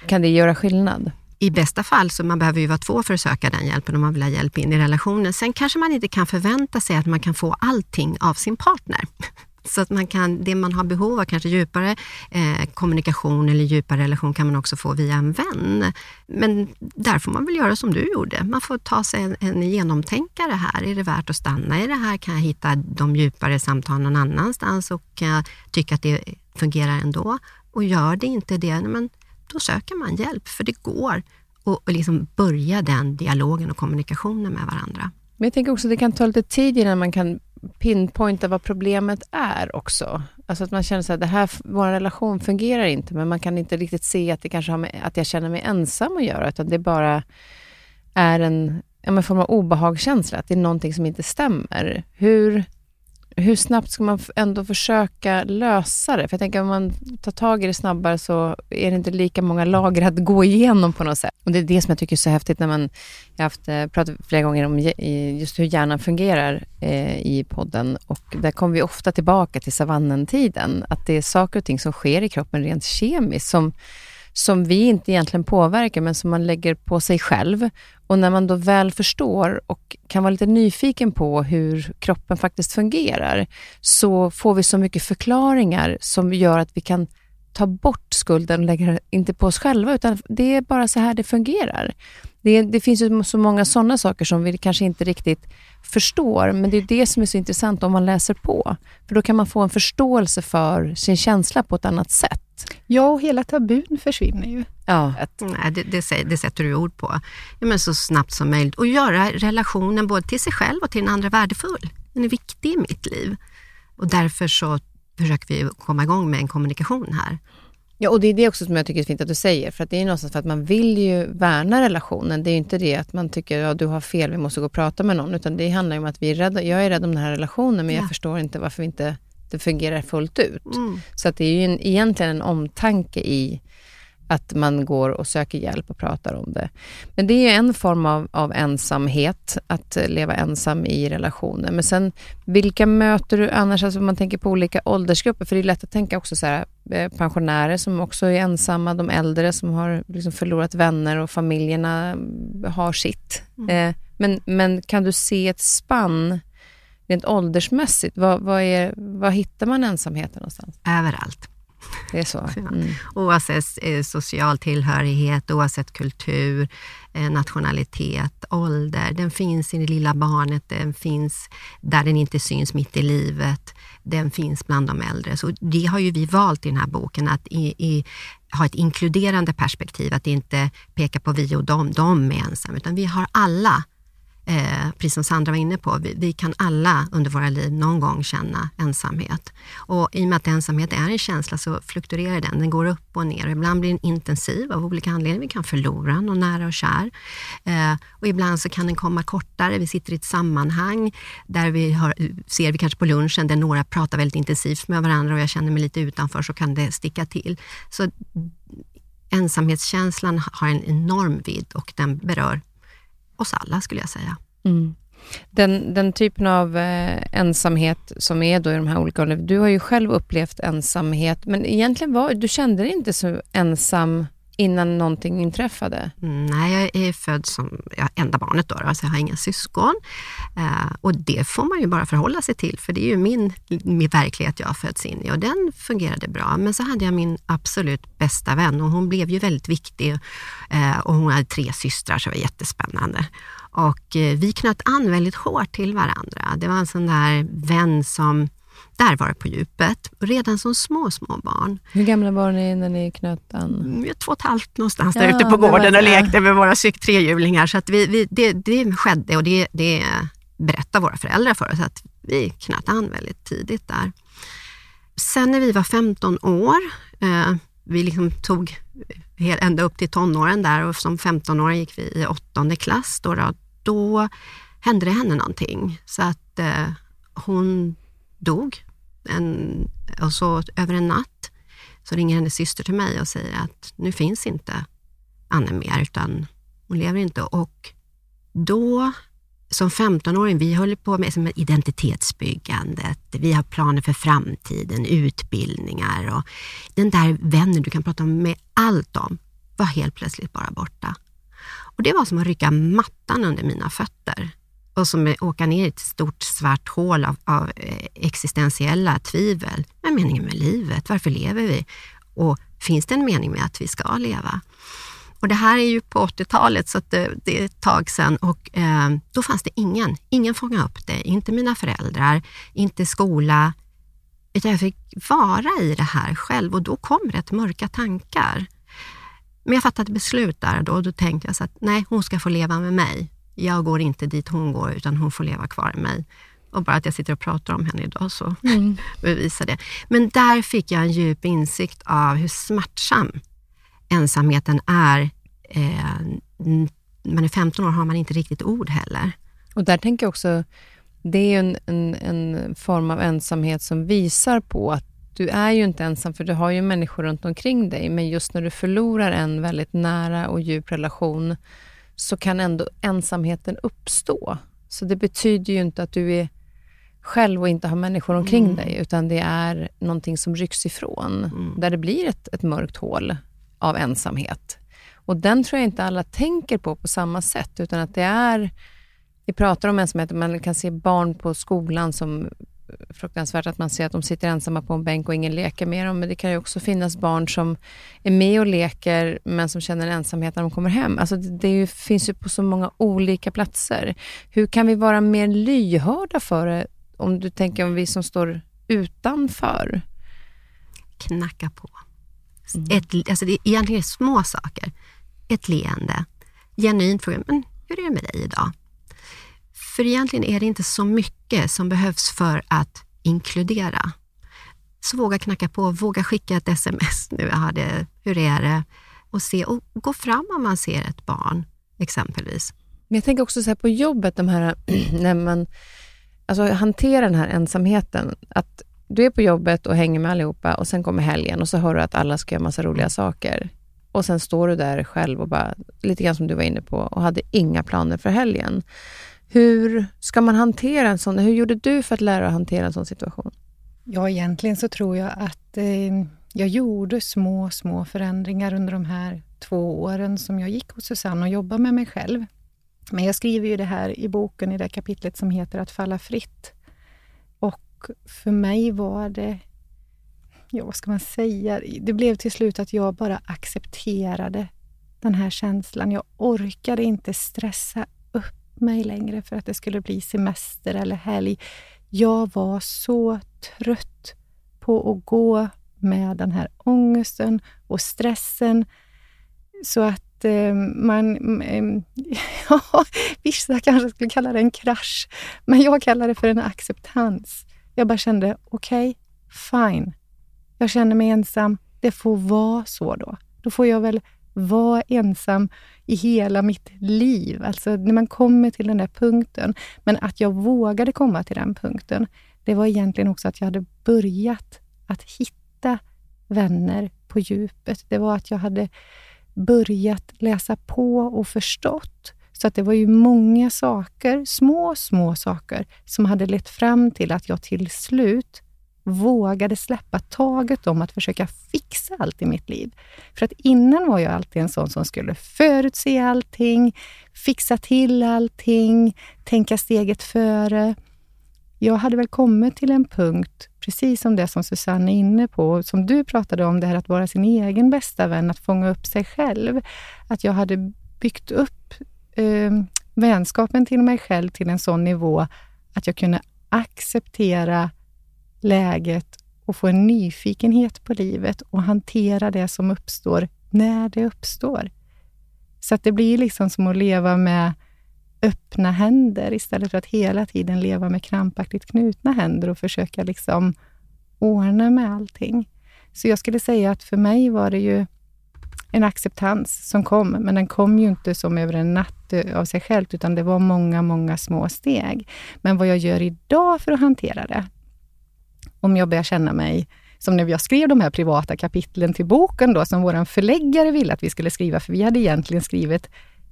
kan det göra skillnad? I bästa fall, så man behöver ju vara två för att söka den hjälpen om man vill ha hjälp in i relationen. Sen kanske man inte kan förvänta sig att man kan få allting av sin partner. Så att man kan, det man har behov av, kanske djupare eh, kommunikation eller djupare relation, kan man också få via en vän. Men där får man väl göra som du gjorde. Man får ta sig en, en genomtänkare här. Är det värt att stanna i det här? Kan jag hitta de djupare samtalen någon annanstans och kan jag tycka att det fungerar ändå? Och gör det inte det, men då söker man hjälp, för det går. att liksom börja den dialogen och kommunikationen med varandra. Men jag tänker också att det kan ta lite tid innan man kan pinpointa vad problemet är också. Alltså att man känner så här, det här, vår relation fungerar inte, men man kan inte riktigt se att det kanske har med att jag känner mig ensam att göra, utan det bara är en, en form av obehagskänsla, att det är någonting som inte stämmer. Hur, hur snabbt ska man ändå försöka lösa det? För jag tänker om man tar tag i det snabbare så är det inte lika många lager att gå igenom på något sätt. Och det är det som jag tycker är så häftigt när man, jag har haft, eh, pratat flera gånger om just hur hjärnan fungerar eh, i podden och där kommer vi ofta tillbaka till savannentiden. Att det är saker och ting som sker i kroppen rent kemiskt som, som vi inte egentligen påverkar men som man lägger på sig själv. Och när man då väl förstår och kan vara lite nyfiken på hur kroppen faktiskt fungerar så får vi så mycket förklaringar som gör att vi kan ta bort skulden och lägga den inte på oss själva, utan det är bara så här det fungerar. Det, det finns ju så många sådana saker som vi kanske inte riktigt förstår, men det är det som är så intressant om man läser på. För då kan man få en förståelse för sin känsla på ett annat sätt. Ja, och hela tabun försvinner ju. Ja. Nej, det, det, det sätter du ord på. Ja, men så snabbt som möjligt. Och göra relationen både till sig själv och till den andra värdefull. Den är viktig i mitt liv. Och därför så försöker vi komma igång med en kommunikation här. Ja, och det är det också som jag tycker är fint att du säger, för att det är någonstans för att man vill ju värna relationen. Det är ju inte det att man tycker, ja du har fel, vi måste gå och prata med någon, utan det handlar ju om att vi är rädda, jag är rädd om den här relationen, men Ja. jag förstår inte varför vi inte det fungerar fullt ut. Mm. Så att det är ju en, egentligen en omtanke i att man går och söker hjälp och pratar om det. Men det är ju en form av, av ensamhet, att leva ensam i relationer. Men sen, vilka möter du annars, alltså man tänker på olika åldersgrupper? För det är lätt att tänka också så här, eh, pensionärer som också är ensamma, de äldre som har liksom förlorat vänner och familjerna mm, har sitt. Eh, men, men kan du se ett spann rent åldersmässigt? Vad, vad, är, vad hittar man ensamheten någonstans? Överallt. Det är så? Mm. Oavsett eh, social tillhörighet, oavsett kultur, eh, nationalitet, ålder. Den finns i det lilla barnet, den finns där den inte syns mitt i livet. Den finns bland de äldre. Så det har ju vi valt i den här boken, att i, i, ha ett inkluderande perspektiv, att inte peka på vi och dem, de är ensamma, utan vi har alla Eh, precis som Sandra var inne på, vi, vi, kan alla under våra liv någon gång känna ensamhet. Och i och med att ensamhet är en känsla så fluktuerar den, den går upp och ner. Ibland blir den intensiv av olika anledningar. Vi kan förlora någon nära och kär. Eh, och ibland så kan den komma kortare. Vi sitter i ett sammanhang där vi har, ser vi kanske på lunchen där några pratar väldigt intensivt med varandra och jag känner mig lite utanför så kan det sticka till. Så ensamhetskänslan har en enorm vidd och den berör oss alla skulle jag säga. Mm. Den, den typen av eh, ensamhet som är då i de här olika åldrarna, du har ju själv upplevt ensamhet, men egentligen var du kände dig inte så ensam innan någonting inträffade? Mm, nej, jag är född som ja, enda barnet då, då, så jag har inga syskon. Eh, och det får man ju bara förhålla sig till, för det är ju min, min verklighet jag har fötts in i och den fungerade bra. Men så hade jag min absolut bästa vän och hon blev ju väldigt viktig eh, och hon hade tre systrar så det var jättespännande. Och eh, vi knöt an väldigt hårt till varandra. Det var en sån där vän som där var det på djupet, redan som små, små barn. Hur gamla var ni när ni knöt an? Mm, två och ett halvt någonstans ja, där ute på gården och lekte med våra trehjulingar. Så att vi, vi, det, det skedde och det, det berättade våra föräldrar för oss, att vi knöt an väldigt tidigt där. Sen när vi var 15 år, eh, vi liksom tog ända upp till tonåren där och som 15-åring gick vi i åttonde klass. Då, då, då hände det henne någonting. Så att eh, hon dog. En, och så över en natt så ringer hennes syster till mig och säger att nu finns inte Anne mer, utan hon lever inte. Och då som 15-åring, vi håller på med identitetsbyggandet, vi har planer för framtiden, utbildningar och den där vännen du kan prata med allt om var helt plötsligt bara borta. Och Det var som att rycka mattan under mina fötter och som att åka ner i ett stort svart hål av, av eh, existentiella tvivel. Vad är meningen med livet? Varför lever vi? Och finns det en mening med att vi ska leva? Och det här är ju på 80-talet, så det, det, är ett tag sedan och eh, då fanns det ingen. Ingen fångade upp det. Inte mina föräldrar, inte skola. Utan jag fick vara i det här själv och då kom rätt mörka tankar. Men jag fattade beslut där och då, och då tänkte jag så att nej, hon ska få leva med mig. Jag går inte dit hon går, utan hon får leva kvar i mig. Och bara att jag sitter och pratar om henne idag så mm. bevisar det. Men där fick jag en djup insikt av hur smärtsam ensamheten är. Eh, man är 15 år har man inte riktigt ord heller. Och där tänker jag också, det är en, en, en form av ensamhet som visar på att du är ju inte ensam, för du har ju människor runt omkring dig, men just när du förlorar en väldigt nära och djup relation, så kan ändå ensamheten uppstå. Så det betyder ju inte att du är själv och inte har människor omkring mm. dig, utan det är någonting som rycks ifrån, mm. där det blir ett, ett mörkt hål av ensamhet. Och den tror jag inte alla tänker på på samma sätt, utan att det är... Vi pratar om ensamhet, man kan se barn på skolan som fruktansvärt att man ser att de sitter ensamma på en bänk och ingen leker med dem. Men det kan ju också finnas barn som är med och leker, men som känner ensamhet när de kommer hem. Alltså det, det finns ju på så många olika platser. Hur kan vi vara mer lyhörda för det, om du tänker om vi som står utanför? Knacka på. Mm. Ett, alltså det är egentligen små saker. Ett leende, genuint fråga, men hur är det med dig idag? För egentligen är det inte så mycket som behövs för att inkludera. Så våga knacka på, våga skicka ett sms nu, det, hur är det? Och, se, och gå fram om man ser ett barn exempelvis. Men jag tänker också så på jobbet, de här, när man alltså, hanterar den här ensamheten. Att du är på jobbet och hänger med allihopa och sen kommer helgen och så hör du att alla ska göra massa roliga saker. Och sen står du där själv och bara, lite grann som du var inne på, och hade inga planer för helgen. Hur ska man hantera en sån? Hur gjorde du för att lära dig att hantera en sån situation? Ja, egentligen så tror jag att eh, jag gjorde små, små förändringar under de här två åren som jag gick hos Susanne och jobbade med mig själv. Men jag skriver ju det här i boken, i det kapitlet som heter Att falla fritt. Och för mig var det ja, vad ska man säga? Det blev till slut att jag bara accepterade den här känslan. Jag orkade inte stressa mig längre för att det skulle bli semester eller helg. Jag var så trött på att gå med den här ångesten och stressen så att eh, man... Eh, ja, vissa kanske skulle kalla det en krasch, men jag kallar det för en acceptans. Jag bara kände, okej, okay, fine. Jag känner mig ensam. Det får vara så då. Då får jag väl vara ensam i hela mitt liv. Alltså när man kommer till den där punkten. Men att jag vågade komma till den punkten, det var egentligen också att jag hade börjat att hitta vänner på djupet. Det var att jag hade börjat läsa på och förstått. Så att det var ju många saker, små, små saker, som hade lett fram till att jag till slut vågade släppa taget om att försöka fixa allt i mitt liv. För att innan var jag alltid en sån som skulle förutse allting, fixa till allting, tänka steget före. Jag hade väl kommit till en punkt, precis som det som Susanne är inne på, som du pratade om, det här att vara sin egen bästa vän, att fånga upp sig själv. Att jag hade byggt upp eh, vänskapen till mig själv till en sån nivå att jag kunde acceptera läget och få en nyfikenhet på livet och hantera det som uppstår när det uppstår. Så att det blir liksom som att leva med öppna händer istället för att hela tiden leva med krampaktigt knutna händer och försöka liksom ordna med allting. Så jag skulle säga att för mig var det ju en acceptans som kom, men den kom ju inte som över en natt eh, av sig själv, utan det var många, många små steg. Men vad jag gör idag för att hantera det, om jag börjar känna mig som när jag skrev de här privata kapitlen till boken då, som vår förläggare ville att vi skulle skriva, för vi hade egentligen skrivit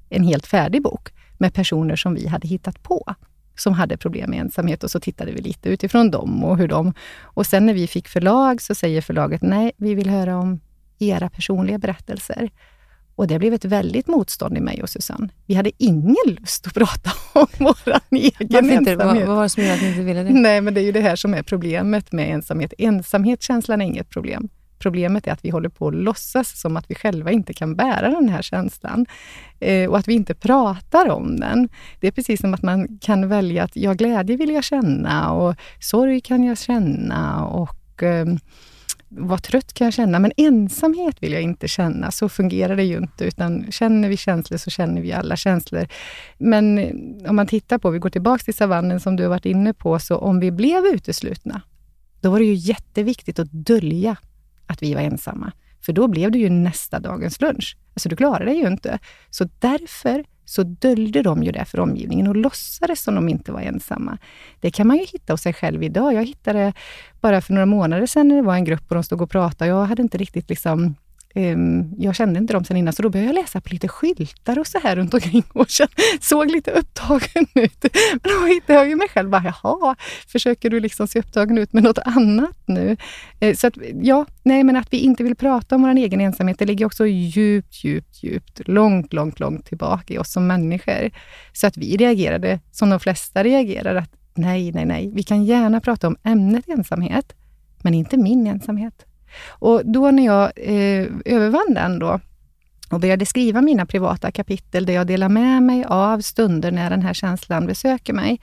en helt färdig bok med personer som vi hade hittat på, som hade problem med ensamhet och så tittade vi lite utifrån dem och hur de... Och sen när vi fick förlag så säger förlaget, nej, vi vill höra om era personliga berättelser. Och det blev ett väldigt motstånd i mig och Susanne. Vi hade ingen lust att prata om vår egen inte? Vad, vad var det som gjorde att ni inte ville det? Nej, men det är ju det här som är problemet med ensamhet. Ensamhetskänslan är inget problem. Problemet är att vi håller på att låtsas som att vi själva inte kan bära den här känslan eh, och att vi inte pratar om den. Det är precis som att man kan välja att ja, glädje vill jag känna och sorg kan jag känna och eh, vad trött kan jag känna, men ensamhet vill jag inte känna. Så fungerar det ju inte, utan känner vi känslor så känner vi alla känslor. Men eh, om man tittar på, vi går tillbaka till savannen som du har varit inne på, så om vi blev uteslutna, då var det ju jätteviktigt att dölja att vi var ensamma. För då blev det ju nästa dagens lunch. Alltså du klarade det ju inte. Så därför så döljde de ju det för omgivningen och låtsades som de inte var ensamma. Det kan man ju hitta hos sig själv idag. Jag hittade bara för några månader sedan när det var en grupp och de stod och pratade. Jag hade inte riktigt liksom Um, jag kände inte dem sen innan, så då började jag läsa på lite skyltar och så här runt omkring och såg lite upptagen ut. Men då hittade jag ju mig själv bara, jaha, försöker du liksom se upptagen ut med något annat nu? Uh, så att, ja, nej, men att vi inte vill prata om vår egen ensamhet, det ligger också djupt, djupt, djupt, långt, långt, långt tillbaka i oss som människor. Så att vi reagerade som de flesta reagerar, att nej, nej, nej, vi kan gärna prata om ämnet ensamhet, men inte min ensamhet. Och då när jag eh, övervann den då, och började skriva mina privata kapitel, där jag delar med mig av stunder när den här känslan besöker mig,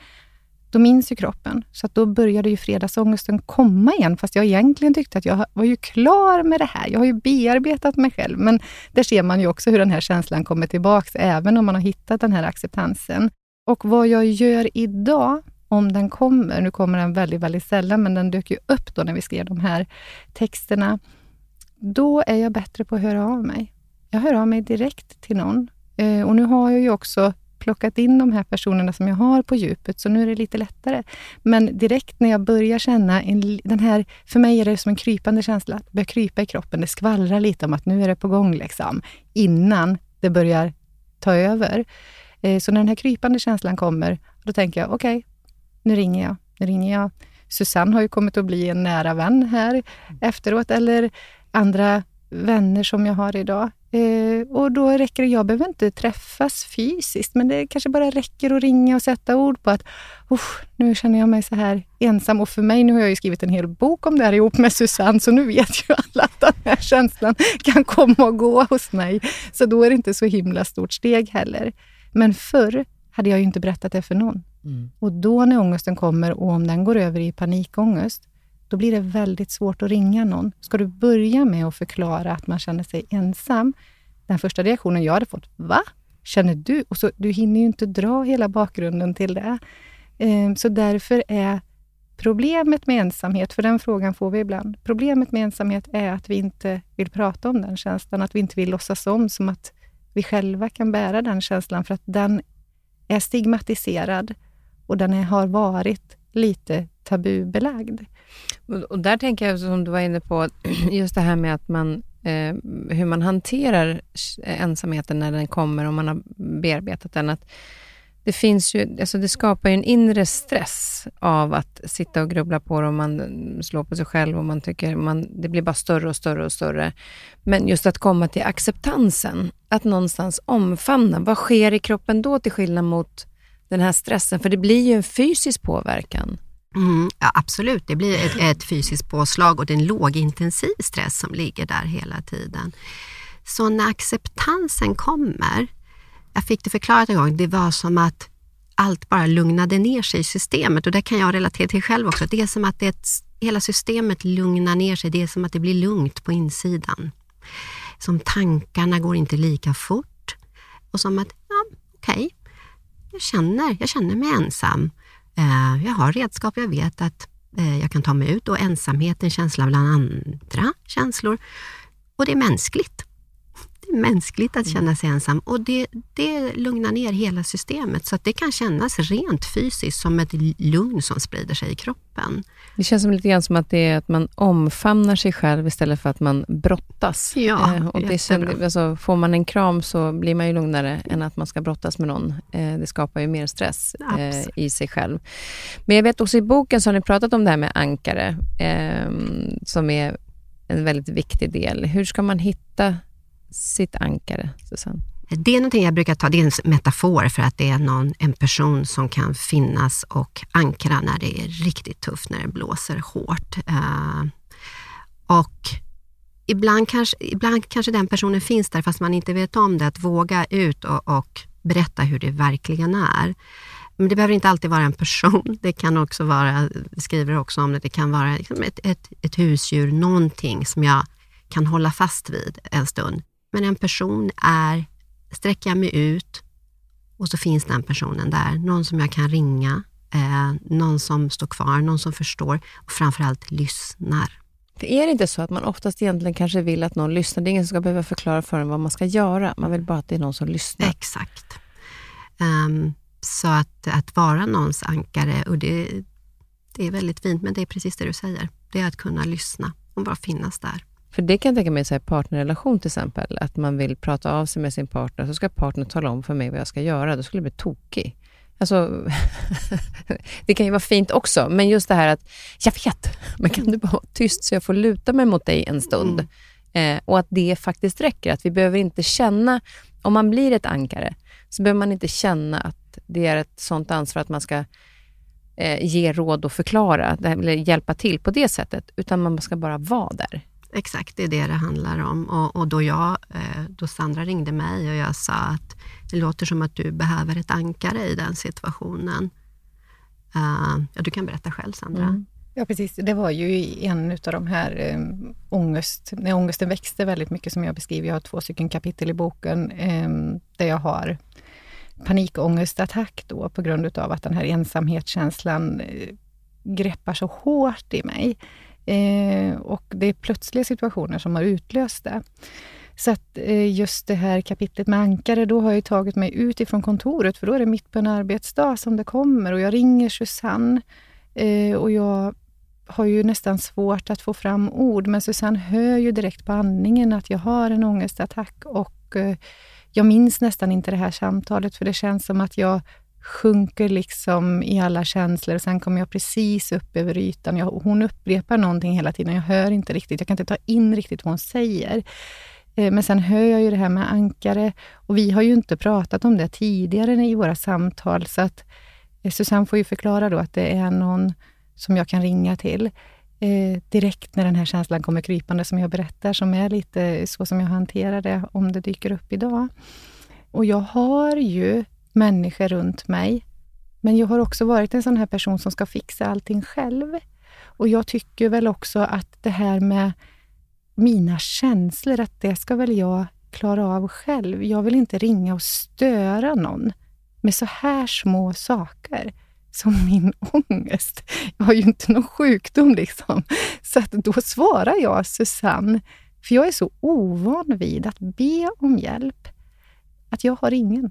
då minns ju kroppen. Så då började ju fredagsångesten komma igen, fast jag egentligen tyckte att jag var ju klar med det här. Jag har ju bearbetat mig själv, men där ser man ju också hur den här känslan kommer tillbaks, även om man har hittat den här acceptansen. Och vad jag gör idag, om den kommer, nu kommer den väldigt, väldigt sällan, men den dök ju upp då när vi skrev de här texterna, då är jag bättre på att höra av mig. Jag hör av mig direkt till någon. Eh, och nu har jag ju också plockat in de här personerna som jag har på djupet, så nu är det lite lättare. Men direkt när jag börjar känna en, den här, för mig är det som en krypande känsla, det börjar krypa i kroppen, det skvallrar lite om att nu är det på gång, liksom, innan det börjar ta över. Eh, så när den här krypande känslan kommer, då tänker jag, okej, okay, nu ringer jag, nu ringer jag. Susanne har ju kommit att bli en nära vän här efteråt, eller andra vänner som jag har idag. Eh, och då räcker det, jag behöver inte träffas fysiskt, men det kanske bara räcker att ringa och sätta ord på att nu känner jag mig så här ensam. Och för mig, nu har jag ju skrivit en hel bok om det här ihop med Susanne, så nu vet ju alla att den här känslan kan komma och gå hos mig. Så då är det inte så himla stort steg heller. Men förr hade jag ju inte berättat det för någon. Mm. Och då när ångesten kommer och om den går över i panikångest, då blir det väldigt svårt att ringa någon. Ska du börja med att förklara att man känner sig ensam, den första reaktionen jag hade fått, va? Känner du? Och så, du hinner ju inte dra hela bakgrunden till det. Ehm, så därför är problemet med ensamhet, för den frågan får vi ibland, problemet med ensamhet är att vi inte vill prata om den känslan, att vi inte vill låtsas om som att vi själva kan bära den känslan, för att den är stigmatiserad och den är, har varit lite tabubelagd. Och där tänker jag, som du var inne på, just det här med att man, eh, hur man hanterar eh, ensamheten när den kommer och man har bearbetat den. Att det, finns ju, alltså det skapar ju en inre stress av att sitta och grubbla på det och man slår på sig själv och man tycker man, det blir bara större och större och större. Men just att komma till acceptansen, att någonstans omfamna. Vad sker i kroppen då till skillnad mot den här stressen? För det blir ju en fysisk påverkan. Mm, ja, absolut, det blir ett, ett fysiskt påslag och det är en lågintensiv stress som ligger där hela tiden. Så när acceptansen kommer, jag fick det förklarat en gång, det var som att allt bara lugnade ner sig i systemet och det kan jag relatera till själv också. Det är som att det, hela systemet lugnar ner sig, det är som att det blir lugnt på insidan. Som tankarna går inte lika fort och som att, ja, okej, okay, jag, känner, jag känner mig ensam. Eh, jag har redskap, jag vet att eh, jag kan ta mig ut och ensamhet är en känsla bland andra känslor. Och det är mänskligt mänskligt att känna sig ensam och det, det lugnar ner hela systemet så att det kan kännas rent fysiskt som ett lugn som sprider sig i kroppen. Det känns som lite grann som att det är att man omfamnar sig själv istället för att man brottas. Ja, eh, och det känns, alltså, Får man en kram så blir man ju lugnare än att man ska brottas med någon. Eh, det skapar ju mer stress eh, i sig själv. Men jag vet också i boken så har ni pratat om det här med ankare, eh, som är en väldigt viktig del. Hur ska man hitta sitt ankare, Susanne? Det är någonting jag brukar ta, det är en metafor för att det är någon, en person som kan finnas och ankra när det är riktigt tufft, när det blåser hårt. Uh, och ibland kanske, ibland kanske den personen finns där fast man inte vet om det, att våga ut och, och berätta hur det verkligen är. Men det behöver inte alltid vara en person. Det kan också vara, vi skriver också om det, det kan vara liksom ett, ett, ett husdjur, någonting som jag kan hålla fast vid en stund. Men en person är, sträcker jag mig ut och så finns den personen där. Någon som jag kan ringa, eh, någon som står kvar, någon som förstår och framförallt lyssnar. För är det inte så att man oftast egentligen kanske vill att någon lyssnar? Det är ingen som ska behöva förklara för en vad man ska göra. Man vill bara att det är någon som lyssnar. Exakt. Um, så att, att vara någons ankare, och det, det är väldigt fint, men det är precis det du säger. Det är att kunna lyssna och bara finnas där. För det kan jag tänka mig i partnerrelation till exempel, att man vill prata av sig med sin partner, så ska partnern tala om för mig vad jag ska göra. Då skulle jag bli tokig. Alltså, det kan ju vara fint också, men just det här att, jag vet, men kan du bara vara tyst så jag får luta mig mot dig en stund? Mm. Eh, och att det faktiskt räcker, att vi behöver inte känna, om man blir ett ankare, så behöver man inte känna att det är ett sånt ansvar att man ska eh, ge råd och förklara, eller hjälpa till på det sättet, utan man ska bara vara där. Exakt, det är det det handlar om. Och, och, då, jag, eh, då Sandra ringde mig och jag sa att det låter som att du behöver ett ankare i den situationen. Uh, ja, du kan berätta själv, Sandra. Mm. Ja, precis. Det var ju en av de här um, ångest, när ångesten växte väldigt mycket som jag beskriver. Jag har två stycken kapitel i boken um, där jag har panikångestattack då på grund av att den här ensamhetskänslan uh, greppar så hårt i mig. Eh, och det är plötsliga situationer som har utlöst det. Så att eh, just det här kapitlet med ankare, då har jag tagit mig ut ifrån kontoret, för då är det mitt på en arbetsdag som det kommer och jag ringer Susanne eh, och jag har ju nästan svårt att få fram ord, men Susanne hör ju direkt på andningen att jag har en ångestattack och eh, jag minns nästan inte det här samtalet, för det känns som att jag sjunker liksom i alla känslor. Sen kommer jag precis upp över ytan. Jag, hon upprepar någonting hela tiden. Jag hör inte riktigt. Jag kan inte ta in riktigt vad hon säger. Eh, men sen hör jag ju det här med ankare och vi har ju inte pratat om det tidigare i våra samtal, så att eh, Susanne får ju förklara då att det är någon som jag kan ringa till eh, direkt när den här känslan kommer krypande, som jag berättar, som är lite så som jag hanterar det, om det dyker upp idag. Och jag har ju människor runt mig, men jag har också varit en sån här person som ska fixa allting själv. Och jag tycker väl också att det här med mina känslor, att det ska väl jag klara av själv. Jag vill inte ringa och störa någon med så här små saker som min ångest. Jag har ju inte någon sjukdom liksom. Så att då svarar jag Susanne, för jag är så ovan vid att be om hjälp, att jag har ingen.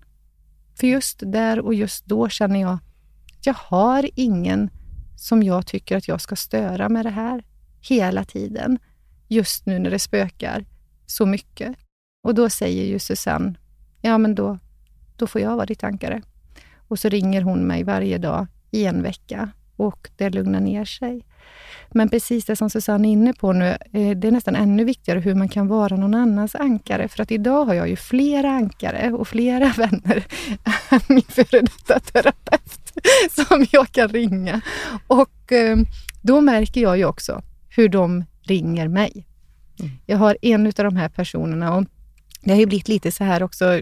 För just där och just då känner jag att jag har ingen som jag tycker att jag ska störa med det här hela tiden. Just nu när det spökar så mycket. Och då säger ju Susanne, ja men då, då får jag vara ditt ankare. Och så ringer hon mig varje dag i en vecka och det lugnar ner sig. Men precis det som Susanne är inne på nu, eh, det är nästan ännu viktigare hur man kan vara någon annans ankare. För att idag har jag ju flera ankare och flera vänner min före detta terapeut som jag kan ringa. Och eh, då märker jag ju också hur de ringer mig. Mm. Jag har en av de här personerna och det har ju blivit lite så här också,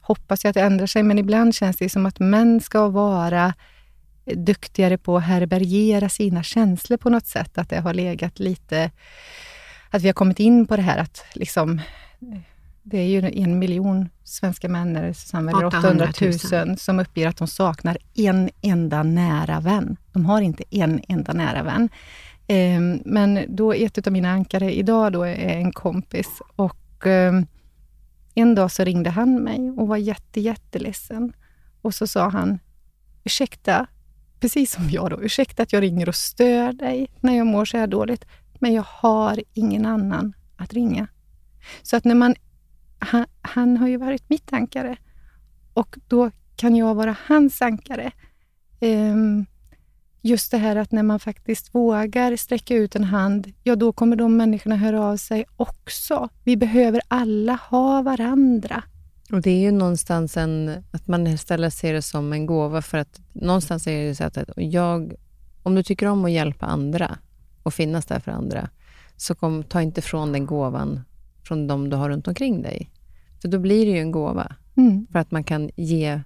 hoppas jag att det ändrar sig, men ibland känns det som att män ska vara duktigare på att härbärgera sina känslor på något sätt. Att det har legat lite... Att vi har kommit in på det här att liksom... Det är ju en miljon svenska män, eller 800 000, som uppger att de saknar en enda nära vän. De har inte en enda nära vän. Ehm, men då ett av mina ankare idag då är en kompis och ehm, en dag så ringde han mig och var jätte, jätteledsen. Och så sa han, ursäkta, precis som jag då, ursäkta att jag ringer och stör dig när jag mår så här dåligt, men jag har ingen annan att ringa. Så att när man, han, han har ju varit mitt ankare och då kan jag vara hans ankare. Um, just det här att när man faktiskt vågar sträcka ut en hand, ja då kommer de människorna höra av sig också. Vi behöver alla ha varandra. Och Det är ju någonstans en, att man istället ser det som en gåva, för att någonstans är det så att jag, om du tycker om att hjälpa andra och finnas där för andra, så kom, ta inte från den gåvan från de du har runt omkring dig. För då blir det ju en gåva, mm. för att man kan ge,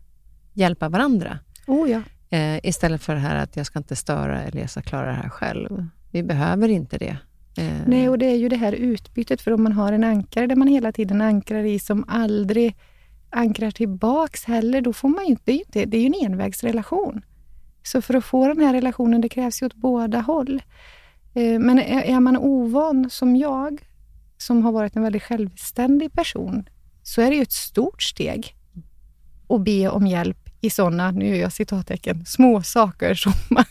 hjälpa varandra. Oh ja. Eh, istället för det här att jag ska inte störa eller jag ska klara det här själv. Vi behöver inte det. Eh. Nej, och det är ju det här utbytet, för om man har en ankare där man hela tiden ankrar i som aldrig ankrar tillbaks heller, då får man ju inte, det, är ju en envägsrelation. Så för att få den här relationen, det krävs ju åt båda håll. Eh, men är man ovan som jag, som har varit en väldigt självständig person, så är det ju ett stort steg att be om hjälp i sådana, nu gör jag citattecken, små saker som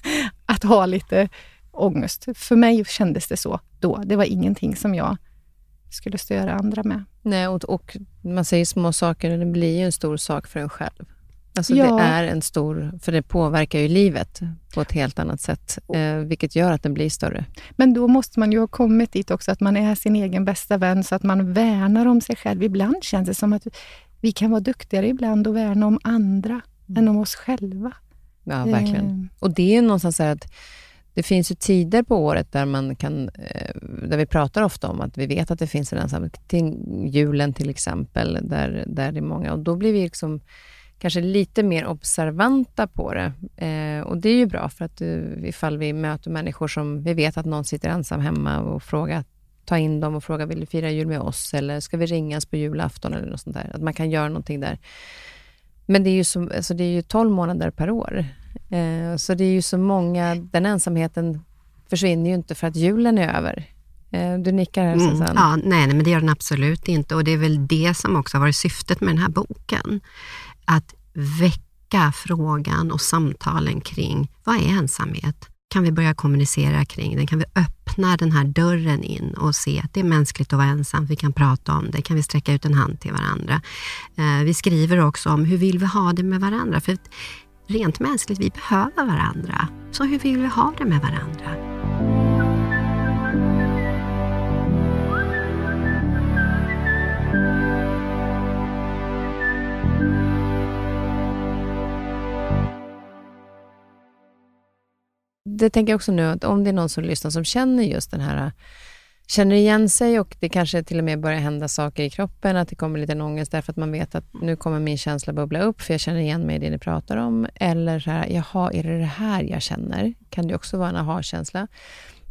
att ha lite ångest. För mig kändes det så då. Det var ingenting som jag skulle störa andra med. Nej, och, och man säger små saker, det blir ju en stor sak för en själv. Alltså ja. det är en stor, för det påverkar ju livet på ett helt annat sätt, eh, vilket gör att den blir större. Men då måste man ju ha kommit dit också, att man är sin egen bästa vän, så att man värnar om sig själv. Ibland känns det som att vi kan vara duktigare ibland och värna om andra mm. än om oss själva. Ja, verkligen. Eh. Och det är ju någonstans så att det finns ju tider på året där man kan, eh, där vi pratar ofta om att vi vet att det finns en ensamhet, till julen till exempel, där, där det är många, och då blir vi liksom kanske lite mer observanta på det. Eh, och det är ju bra, för att uh, ifall vi möter människor som vi vet att någon sitter ensam hemma och frågar, ta in dem och fråga, vill du fira jul med oss? Eller ska vi ringas på julafton? Eller något sånt där. Att man kan göra någonting där. Men det är ju, som, alltså det är ju 12 månader per år. Eh, så det är ju så många, den ensamheten försvinner ju inte för att julen är över. Eh, du nickar här mm. Susanne. Ja, nej, nej, men det gör den absolut inte. Och det är väl det som också har varit syftet med den här boken. Att väcka frågan och samtalen kring vad är ensamhet? Kan vi börja kommunicera kring den? Kan vi öppna den här dörren in och se att det är mänskligt att vara ensam? Vi kan prata om det. Kan vi sträcka ut en hand till varandra? Eh, vi skriver också om hur vill vi ha det med varandra? För rent mänskligt, vi behöver varandra. Så hur vill vi ha det med varandra? Det tänker jag också nu, att om det är någon som lyssnar som känner just den här känner igen sig och det kanske till och med börjar hända saker i kroppen, att det kommer lite ångest därför att man vet att nu kommer min känsla bubbla upp för jag känner igen mig i det ni pratar om. Eller så här, jaha, är det det här jag känner? Kan det också vara en aha-känsla?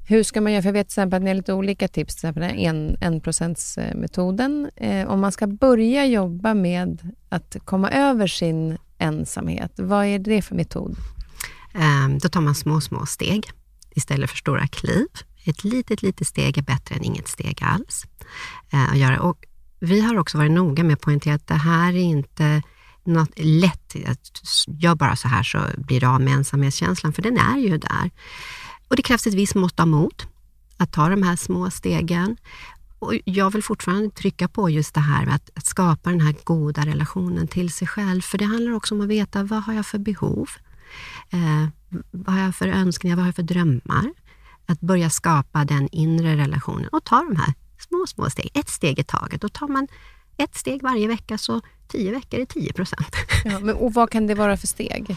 Hur ska man göra? För jag vet till exempel att ni har lite olika tips, till exempel en, enprocentsmetoden. Eh, om man ska börja jobba med att komma över sin ensamhet, vad är det för metod? Um, då tar man små, små steg istället för stora kliv. Ett litet, litet steg är bättre än inget steg alls. Eh, att göra. Och vi har också varit noga med att poängtera att det här är inte något lätt, att gör bara så här så blir det av med ensamhetskänslan, för den är ju där. Och det krävs ett visst mått av mod att ta de här små stegen. Och jag vill fortfarande trycka på just det här med att, att, skapa den här goda relationen till sig själv, för det handlar också om att veta vad har jag för behov? Eh, vad har jag för önskningar? Vad har jag för drömmar? Att börja skapa den inre relationen och ta de här små, små steg, ett steg i taget. Då tar man ett steg varje vecka, så tio veckor är 10 procent. Ja, men, och vad kan det vara för steg?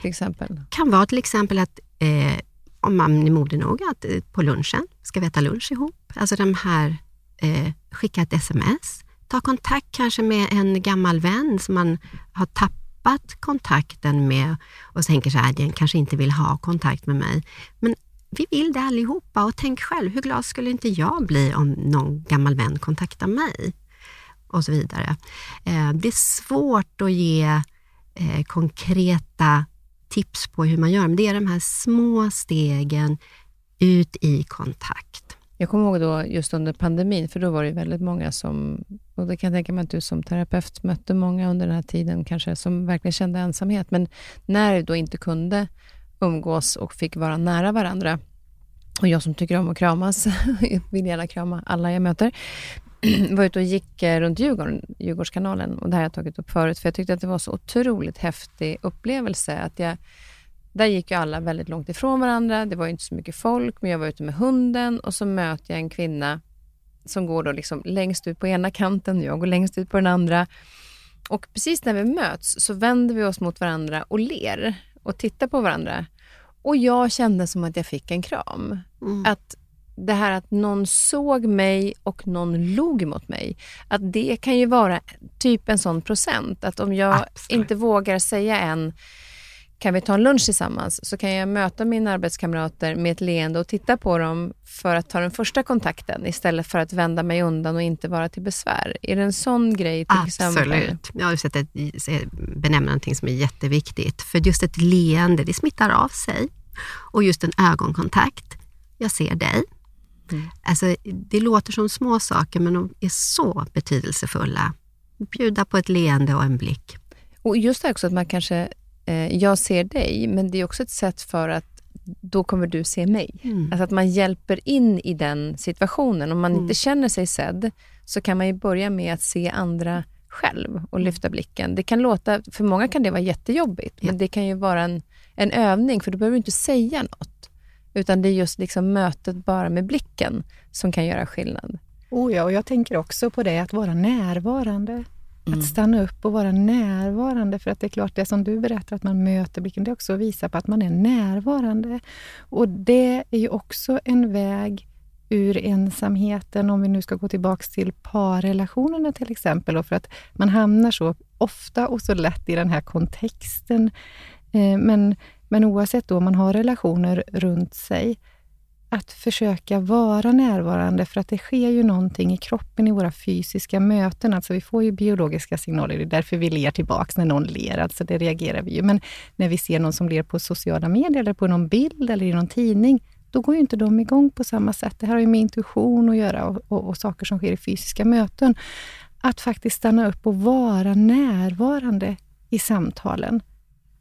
Till exempel? kan vara till exempel att eh, om man är modig nog att eh, på lunchen ska vi äta lunch ihop. Alltså de här, eh, skicka ett sms, ta kontakt kanske med en gammal vän som man har tappat kontakten med och tänker så här, den kanske inte vill ha kontakt med mig. Men vi vill det allihopa och tänk själv, hur glad skulle inte jag bli om någon gammal vän kontaktar mig? Och så vidare. Eh, det är svårt att ge eh, konkreta tips på hur man gör, men det är de här små stegen ut i kontakt. Jag kommer ihåg då just under pandemin, för då var det väldigt många som, och det kan jag tänka mig att du som terapeut mötte många under den här tiden kanske, som verkligen kände ensamhet. Men när du då inte kunde umgås och fick vara nära varandra, och jag som tycker om att kramas, vill gärna krama alla jag möter, var ute och gick eh, runt Djurgården, Djurgårdskanalen, och det här har jag tagit upp förut, för jag tyckte att det var så otroligt häftig upplevelse. Att jag, där gick ju alla väldigt långt ifrån varandra, det var inte så mycket folk, men jag var ute med hunden och så möter jag en kvinna som går då liksom längst ut på ena kanten, jag går längst ut på den andra. Och precis när vi möts så vänder vi oss mot varandra och ler och tittar på varandra. Och jag kände som att jag fick en kram. Mm. Att det här att någon såg mig och någon log mot mig, att det kan ju vara typ en sån procent. Att om jag Absolut. inte vågar säga än, kan vi ta en lunch tillsammans, så kan jag möta mina arbetskamrater med ett leende och titta på dem för att ta den första kontakten istället för att vända mig undan och inte vara till besvär. Är det en sån grej till Absolut. exempel? Jag har sett ett, benämna någonting som är jätteviktigt. För just ett leende, det smittar av sig. Och just en ögonkontakt. Jag ser dig, Mm. Alltså, det låter som små saker, men de är så betydelsefulla. Bjuda på ett leende och en blick. Och just det också att man kanske, jag ser dig, men det är också ett sätt för att då kommer du se mig. Mm. Alltså att man hjälper in i den situationen. Om man mm. inte känner sig sedd, så kan man ju börja med att se andra själv och mm. lyfta blicken. Det kan låta, för många kan det vara jättejobbigt, ja. men det kan ju vara en, en övning, för då behöver du inte säga något. Utan det är just liksom mötet bara med blicken som kan göra skillnad. Oh ja, och jag tänker också på det, att vara närvarande. Mm. Att stanna upp och vara närvarande. För att det är klart, det som du berättar, att man möter blicken, det är också att visa på att man är närvarande. Och det är ju också en väg ur ensamheten, om vi nu ska gå tillbaka till parrelationerna till exempel. Och för att man hamnar så ofta och så lätt i den här kontexten. Eh, men men oavsett då om man har relationer runt sig, att försöka vara närvarande, för att det sker ju någonting i kroppen i våra fysiska möten. Alltså vi får ju biologiska signaler, det är därför vi ler tillbaks när någon ler, alltså det reagerar vi ju. Men när vi ser någon som ler på sociala medier, eller på någon bild eller i någon tidning, då går ju inte de igång på samma sätt. Det här har ju med intuition att göra och, och, och saker som sker i fysiska möten. Att faktiskt stanna upp och vara närvarande i samtalen.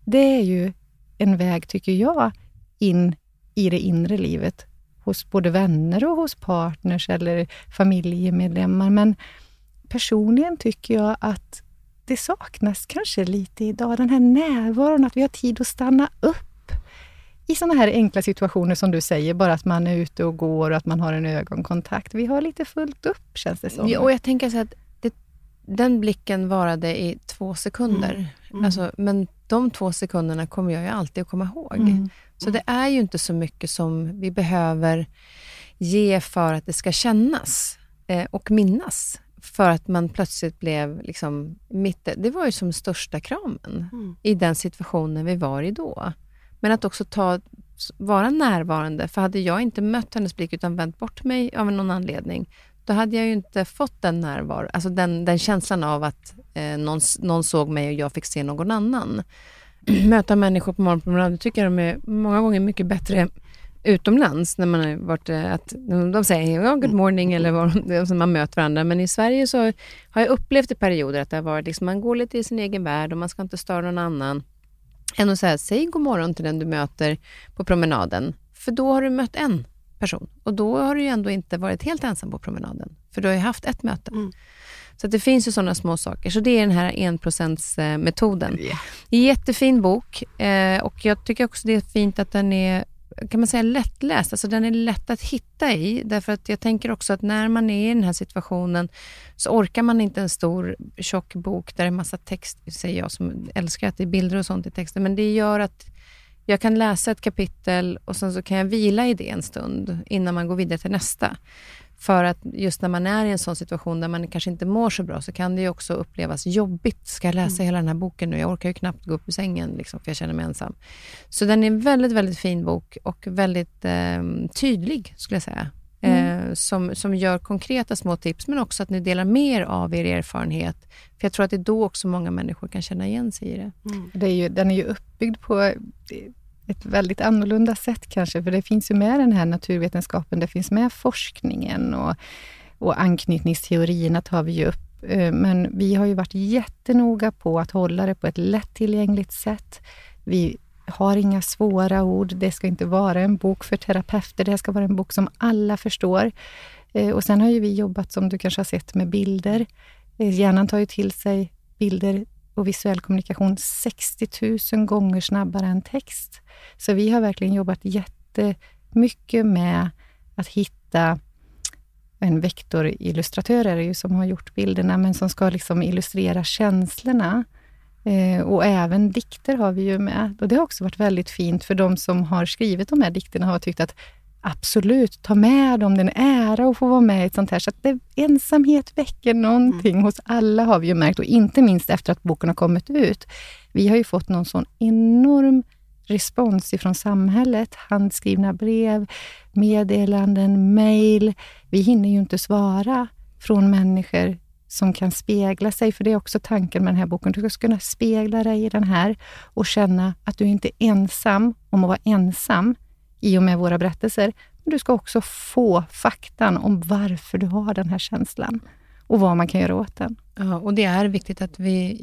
Det är ju en väg, tycker jag, in i det inre livet hos både vänner och hos partners eller familjemedlemmar. Men personligen tycker jag att det saknas kanske lite idag, den här närvaron, att vi har tid att stanna upp i sådana här enkla situationer som du säger, bara att man är ute och går och att man har en ögonkontakt. Vi har lite fullt upp, känns det som. Ja, och jag tänker så att det, den blicken varade i två sekunder. Mm. Mm. Alltså, men de två sekunderna kommer jag ju alltid att komma ihåg. Mm. Så det är ju inte så mycket som vi behöver ge för att det ska kännas eh, och minnas. För att man plötsligt blev liksom mitt... Det var ju som största kramen Mm. i den situationen vi var i då. Men att också ta, vara närvarande. För hade jag inte mött hennes blick utan vänt bort mig av någon anledning, då hade jag ju inte fått den närvaro, alltså den, den känslan av att eh, någon, någon såg mig och jag fick se någon annan. Möta människor på morgonpromenaden, tycker jag de är många gånger mycket bättre utomlands när man har varit, eh, att de säger ja, good morning eller vad som man möter varandra. Men i Sverige så har jag upplevt i perioder att det har varit liksom, man går lite i sin egen värld och man ska inte störa någon annan. Än att säga, säg god morgon till den du möter på promenaden. För då har du mött en person och då har du ju ändå inte varit helt ensam på promenaden. För du har ju haft ett möte. Mm. Så det finns ju sådana små saker. Så det är den här enprocentsmetoden. Ja. Jättefin bok eh, och jag tycker också det är fint att den är kan man säga lättläst, alltså den är lätt att hitta i. Därför att jag tänker också att när man är i den här situationen så orkar man inte en stor tjock bok där det är massa text, säger jag som älskar att det är bilder och sånt i texten, men det gör att jag kan läsa ett kapitel och sen så kan jag vila i det en stund innan man går vidare till nästa. För att just när man är i en sån situation där man kanske inte mår så bra så kan det ju också upplevas jobbigt. Ska jag läsa hela den här boken nu? Jag orkar ju knappt gå upp ur sängen liksom, för jag känner mig ensam. Så den är en väldigt, väldigt fin bok och väldigt eh, tydlig skulle jag säga. Eh, som, som gör konkreta små tips men också att ni delar mer av er erfarenhet. För jag tror att det är då också många människor kan känna igen sig i det. Det är ju, den är ju uppbyggd på ett väldigt annorlunda sätt kanske, för det finns ju med den här naturvetenskapen, det finns med forskningen och, och anknytningsteorierna tar vi ju upp. Eh, men vi har ju varit jättenoga på att hålla det på ett lättillgängligt sätt. Vi har inga svåra ord. Det ska inte vara en bok för terapeuter. Det ska vara en bok som alla förstår. Eh, och sen har ju vi jobbat, som du kanske har sett, med bilder. Eh, hjärnan tar ju till sig bilder och visuell kommunikation 60 000 gånger snabbare än text. Så vi har verkligen jobbat jättemycket med att hitta en vektorillustratör är det ju som har gjort bilderna, men som ska liksom illustrera känslorna. Eh, och även dikter har vi ju med. Och det har också varit väldigt fint för de som har skrivit de här dikterna har tyckt att absolut, ta med dem, det är en ära att få vara med i ett sånt här. Så att det, ensamhet väcker någonting hos alla har vi ju märkt och inte minst efter att boken har kommit ut. Vi har ju fått någon sån enorm respons ifrån samhället. Handskrivna brev, meddelanden, mejl. Vi hinner ju inte svara från människor som kan spegla sig, för det är också tanken med den här boken. Du ska kunna spegla dig i den här och känna att du inte är ensam om att vara ensam i och med våra berättelser. Men du ska också få faktan om varför du har den här känslan och vad man kan göra åt den. Ja, och det är viktigt att vi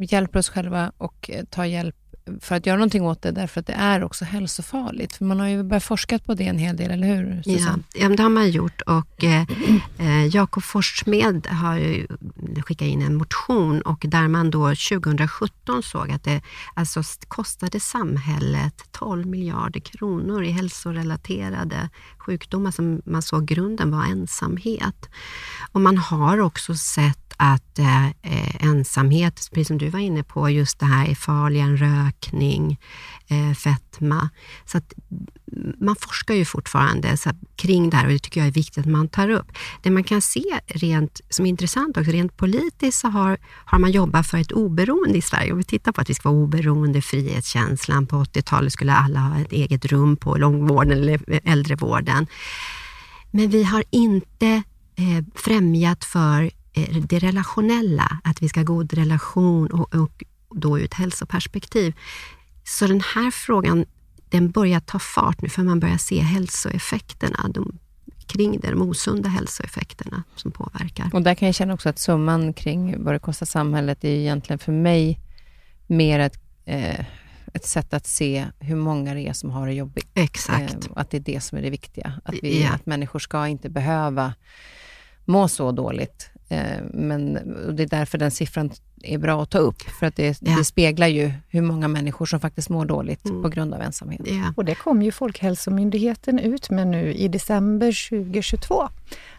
hjälper oss själva och eh, tar hjälp för att göra någonting åt det, därför att det är också hälsofarligt. För man har ju börjat forska på det en hel del, eller hur Ja, Susanne? ja, det har man gjort och eh, eh, Jakob Forssmed har ju skickat in en motion och där man då 2017 såg att det alltså st- kostade samhället 12 miljarder kronor i hälsorelaterade sjukdomar som man såg grunden var ensamhet. Och man har också sett att eh, eh, ensamhet, precis som du var inne på, just det här är farligare än rökning, eh, fetma. Så att man forskar ju fortfarande så kring det här och det tycker jag är viktigt att man tar upp. Det man kan se rent, som är intressant också, rent politiskt så har, har man jobbat för ett oberoende i Sverige. Om vi tittar på att vi ska vara oberoende, frihetskänslan. På 80-talet skulle alla ha ett eget rum på långvården eller äldrevården. Men vi har inte eh, främjat för eh, det relationella, att vi ska ha god relation och, och då ur ett hälsoperspektiv. Så den här frågan, den börjar ta fart nu för man börjar se hälsoeffekterna de, kring det, de osunda hälsoeffekterna som påverkar. Och där kan jag känna också att summan kring vad det kostar samhället är egentligen för mig mer ett, eh, ett sätt att se hur många det är som har det jobbigt. Exakt. Eh, att det är det som är det viktiga. Att, vi, Ja. att människor ska inte behöva må så dåligt. Eh, men och det är därför den siffran är bra att ta upp. För att det, Ja. det speglar ju hur många människor som faktiskt mår dåligt Mm. på grund av ensamhet. Ja. Och det kom ju Folkhälsomyndigheten ut med nu i december 2022.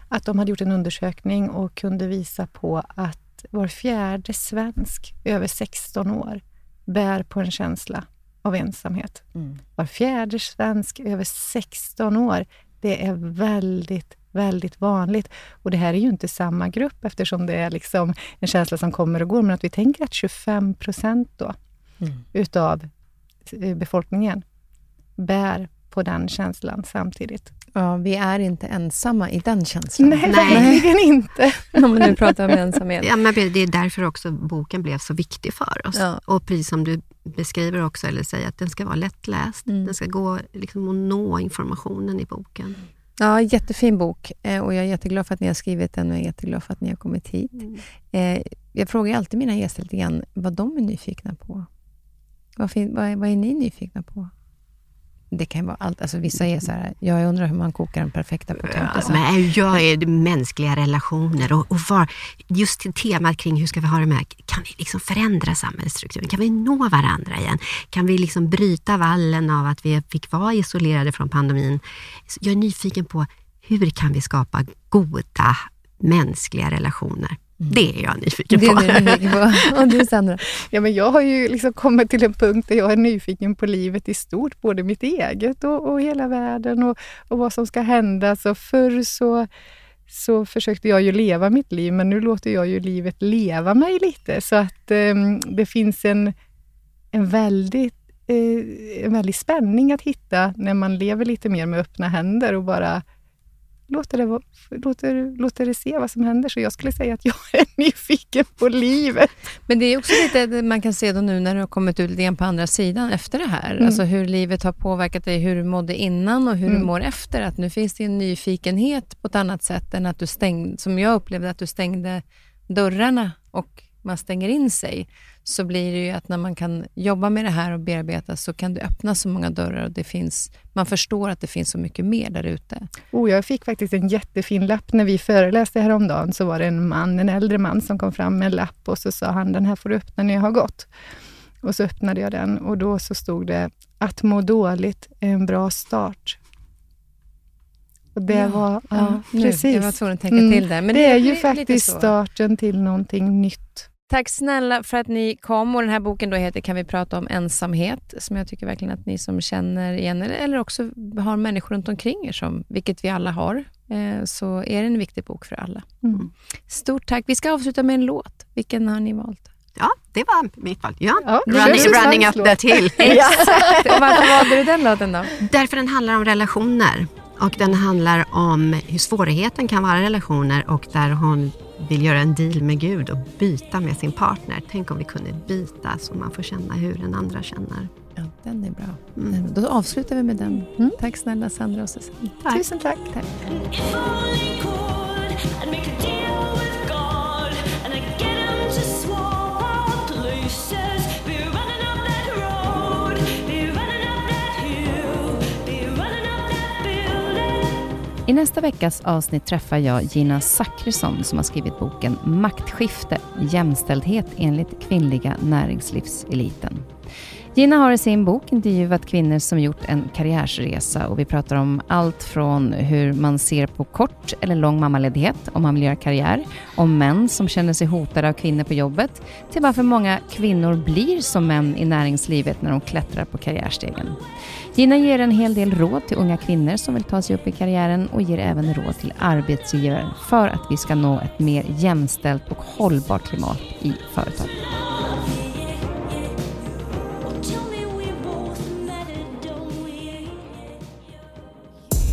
Att de hade gjort en undersökning och kunde visa på att var fjärde svensk över 16 år bär på en känsla av ensamhet. Mm. Var fjärde svensk över 16 år. Det är väldigt, väldigt vanligt. Och det här är ju inte samma grupp eftersom det är liksom en känsla som kommer och går, men att vi tänker att 25 procent då mm. utav eh, befolkningen bär på den känslan samtidigt. Ja, vi är inte ensamma i den känslan. Nej, verkligen inte. Om nu pratar om ensamhet. Ja, men det är därför också boken blev så viktig för oss. Ja. Och precis som du beskriver också, eller säger, att den ska vara lättläst. Mm. Den ska gå liksom, att nå informationen i boken. Ja, jättefin bok eh, och jag är jätteglad för att ni har skrivit den och jag är jätteglad för att ni har kommit hit. Mm. Eh, jag frågar alltid mina gäster lite grann vad de är nyfikna på. Vad, vad, är, vad är ni nyfikna på? Det kan vara allt. Alltså vissa är så här, jag undrar hur man kokar den perfekta potatisen. Ja, men äh, jag är mänskliga relationer och, och var, just temat kring hur ska vi ha det med, kan vi liksom förändra samhällsstrukturen? Kan vi nå varandra igen? Kan vi liksom bryta vallen av att vi fick vara isolerade från pandemin? Jag är nyfiken på hur kan vi skapa goda mänskliga relationer? Mm. Det är jag nyfiken på. Det är nyfiken på. Och du Sandra? Ja, men jag har ju liksom kommit till en punkt där jag är nyfiken på livet i stort, både mitt eget och, och hela världen och, och vad som ska hända. Så förr så, så försökte jag ju leva mitt liv, men nu låter jag ju livet leva mig lite. Så att eh, det finns en, en väldigt eh, en väldig spänning att hitta när man lever lite mer med öppna händer och bara låter det, låter, låter det se vad som händer. Så jag skulle säga att jag är nyfiken på livet. Men det är också lite man kan se då nu när du har kommit ut lite på andra sidan efter det här. Mm. Alltså hur livet har påverkat dig, hur du mådde innan och hur mm. du mår efter. Att nu finns det en nyfikenhet på ett annat sätt än att du stängde, som jag upplevde att du stängde dörrarna och man stänger in sig så blir det ju att när man kan jobba med det här och bearbeta så kan det öppna så många dörrar och det finns, man förstår att det finns så mycket mer där ute. Oh, jag fick faktiskt en jättefin lapp när vi föreläste häromdagen. Så var det en man, en äldre man som kom fram med en lapp och så sa han, den här får du öppna när jag har gått. Och så öppnade jag den och då så stod det, att må dåligt är en bra start. Och det ja, var, ja, precis. Jag var tvungen att tänka till mm. där. Men det, det är ju faktiskt starten till någonting nytt. Tack snälla för att ni kom och den här boken då heter Kan vi prata om ensamhet som jag tycker verkligen att ni som känner igen eller också har människor runt omkring er, som, vilket vi alla har, eh, så är det en viktig bok för alla. Mm. Stort tack. Vi ska avsluta med en låt. Vilken har ni valt? Ja, det var mitt val. Ja. ja running, running up that hill. Exakt. Och varför valde du den låten då? Därför den handlar om relationer. Och den handlar om hur svårigheten kan vara relationer och där hon vill göra en deal med Gud och byta med sin partner. Tänk om vi kunde byta så man får känna hur den andra känner. Ja, den är bra. Mm. Då avslutar vi med den. Mm. Tack snälla Sandra och Susanne. Tusen tack. tack. I nästa veckas avsnitt träffar jag Gina Zackrisson som har skrivit boken Maktskifte, jämställdhet enligt kvinnliga näringslivseliten. Gina har i sin bok intervjuat kvinnor som gjort en karriärsresa och vi pratar om allt från hur man ser på kort eller lång mammaledighet om man vill göra karriär, om män som känner sig hotade av kvinnor på jobbet, till varför många kvinnor blir som män i näringslivet när de klättrar på karriärstegen. Gina ger en hel del råd till unga kvinnor som vill ta sig upp i karriären och ger även råd till arbetsgivare för att vi ska nå ett mer jämställt och hållbart klimat i företaget.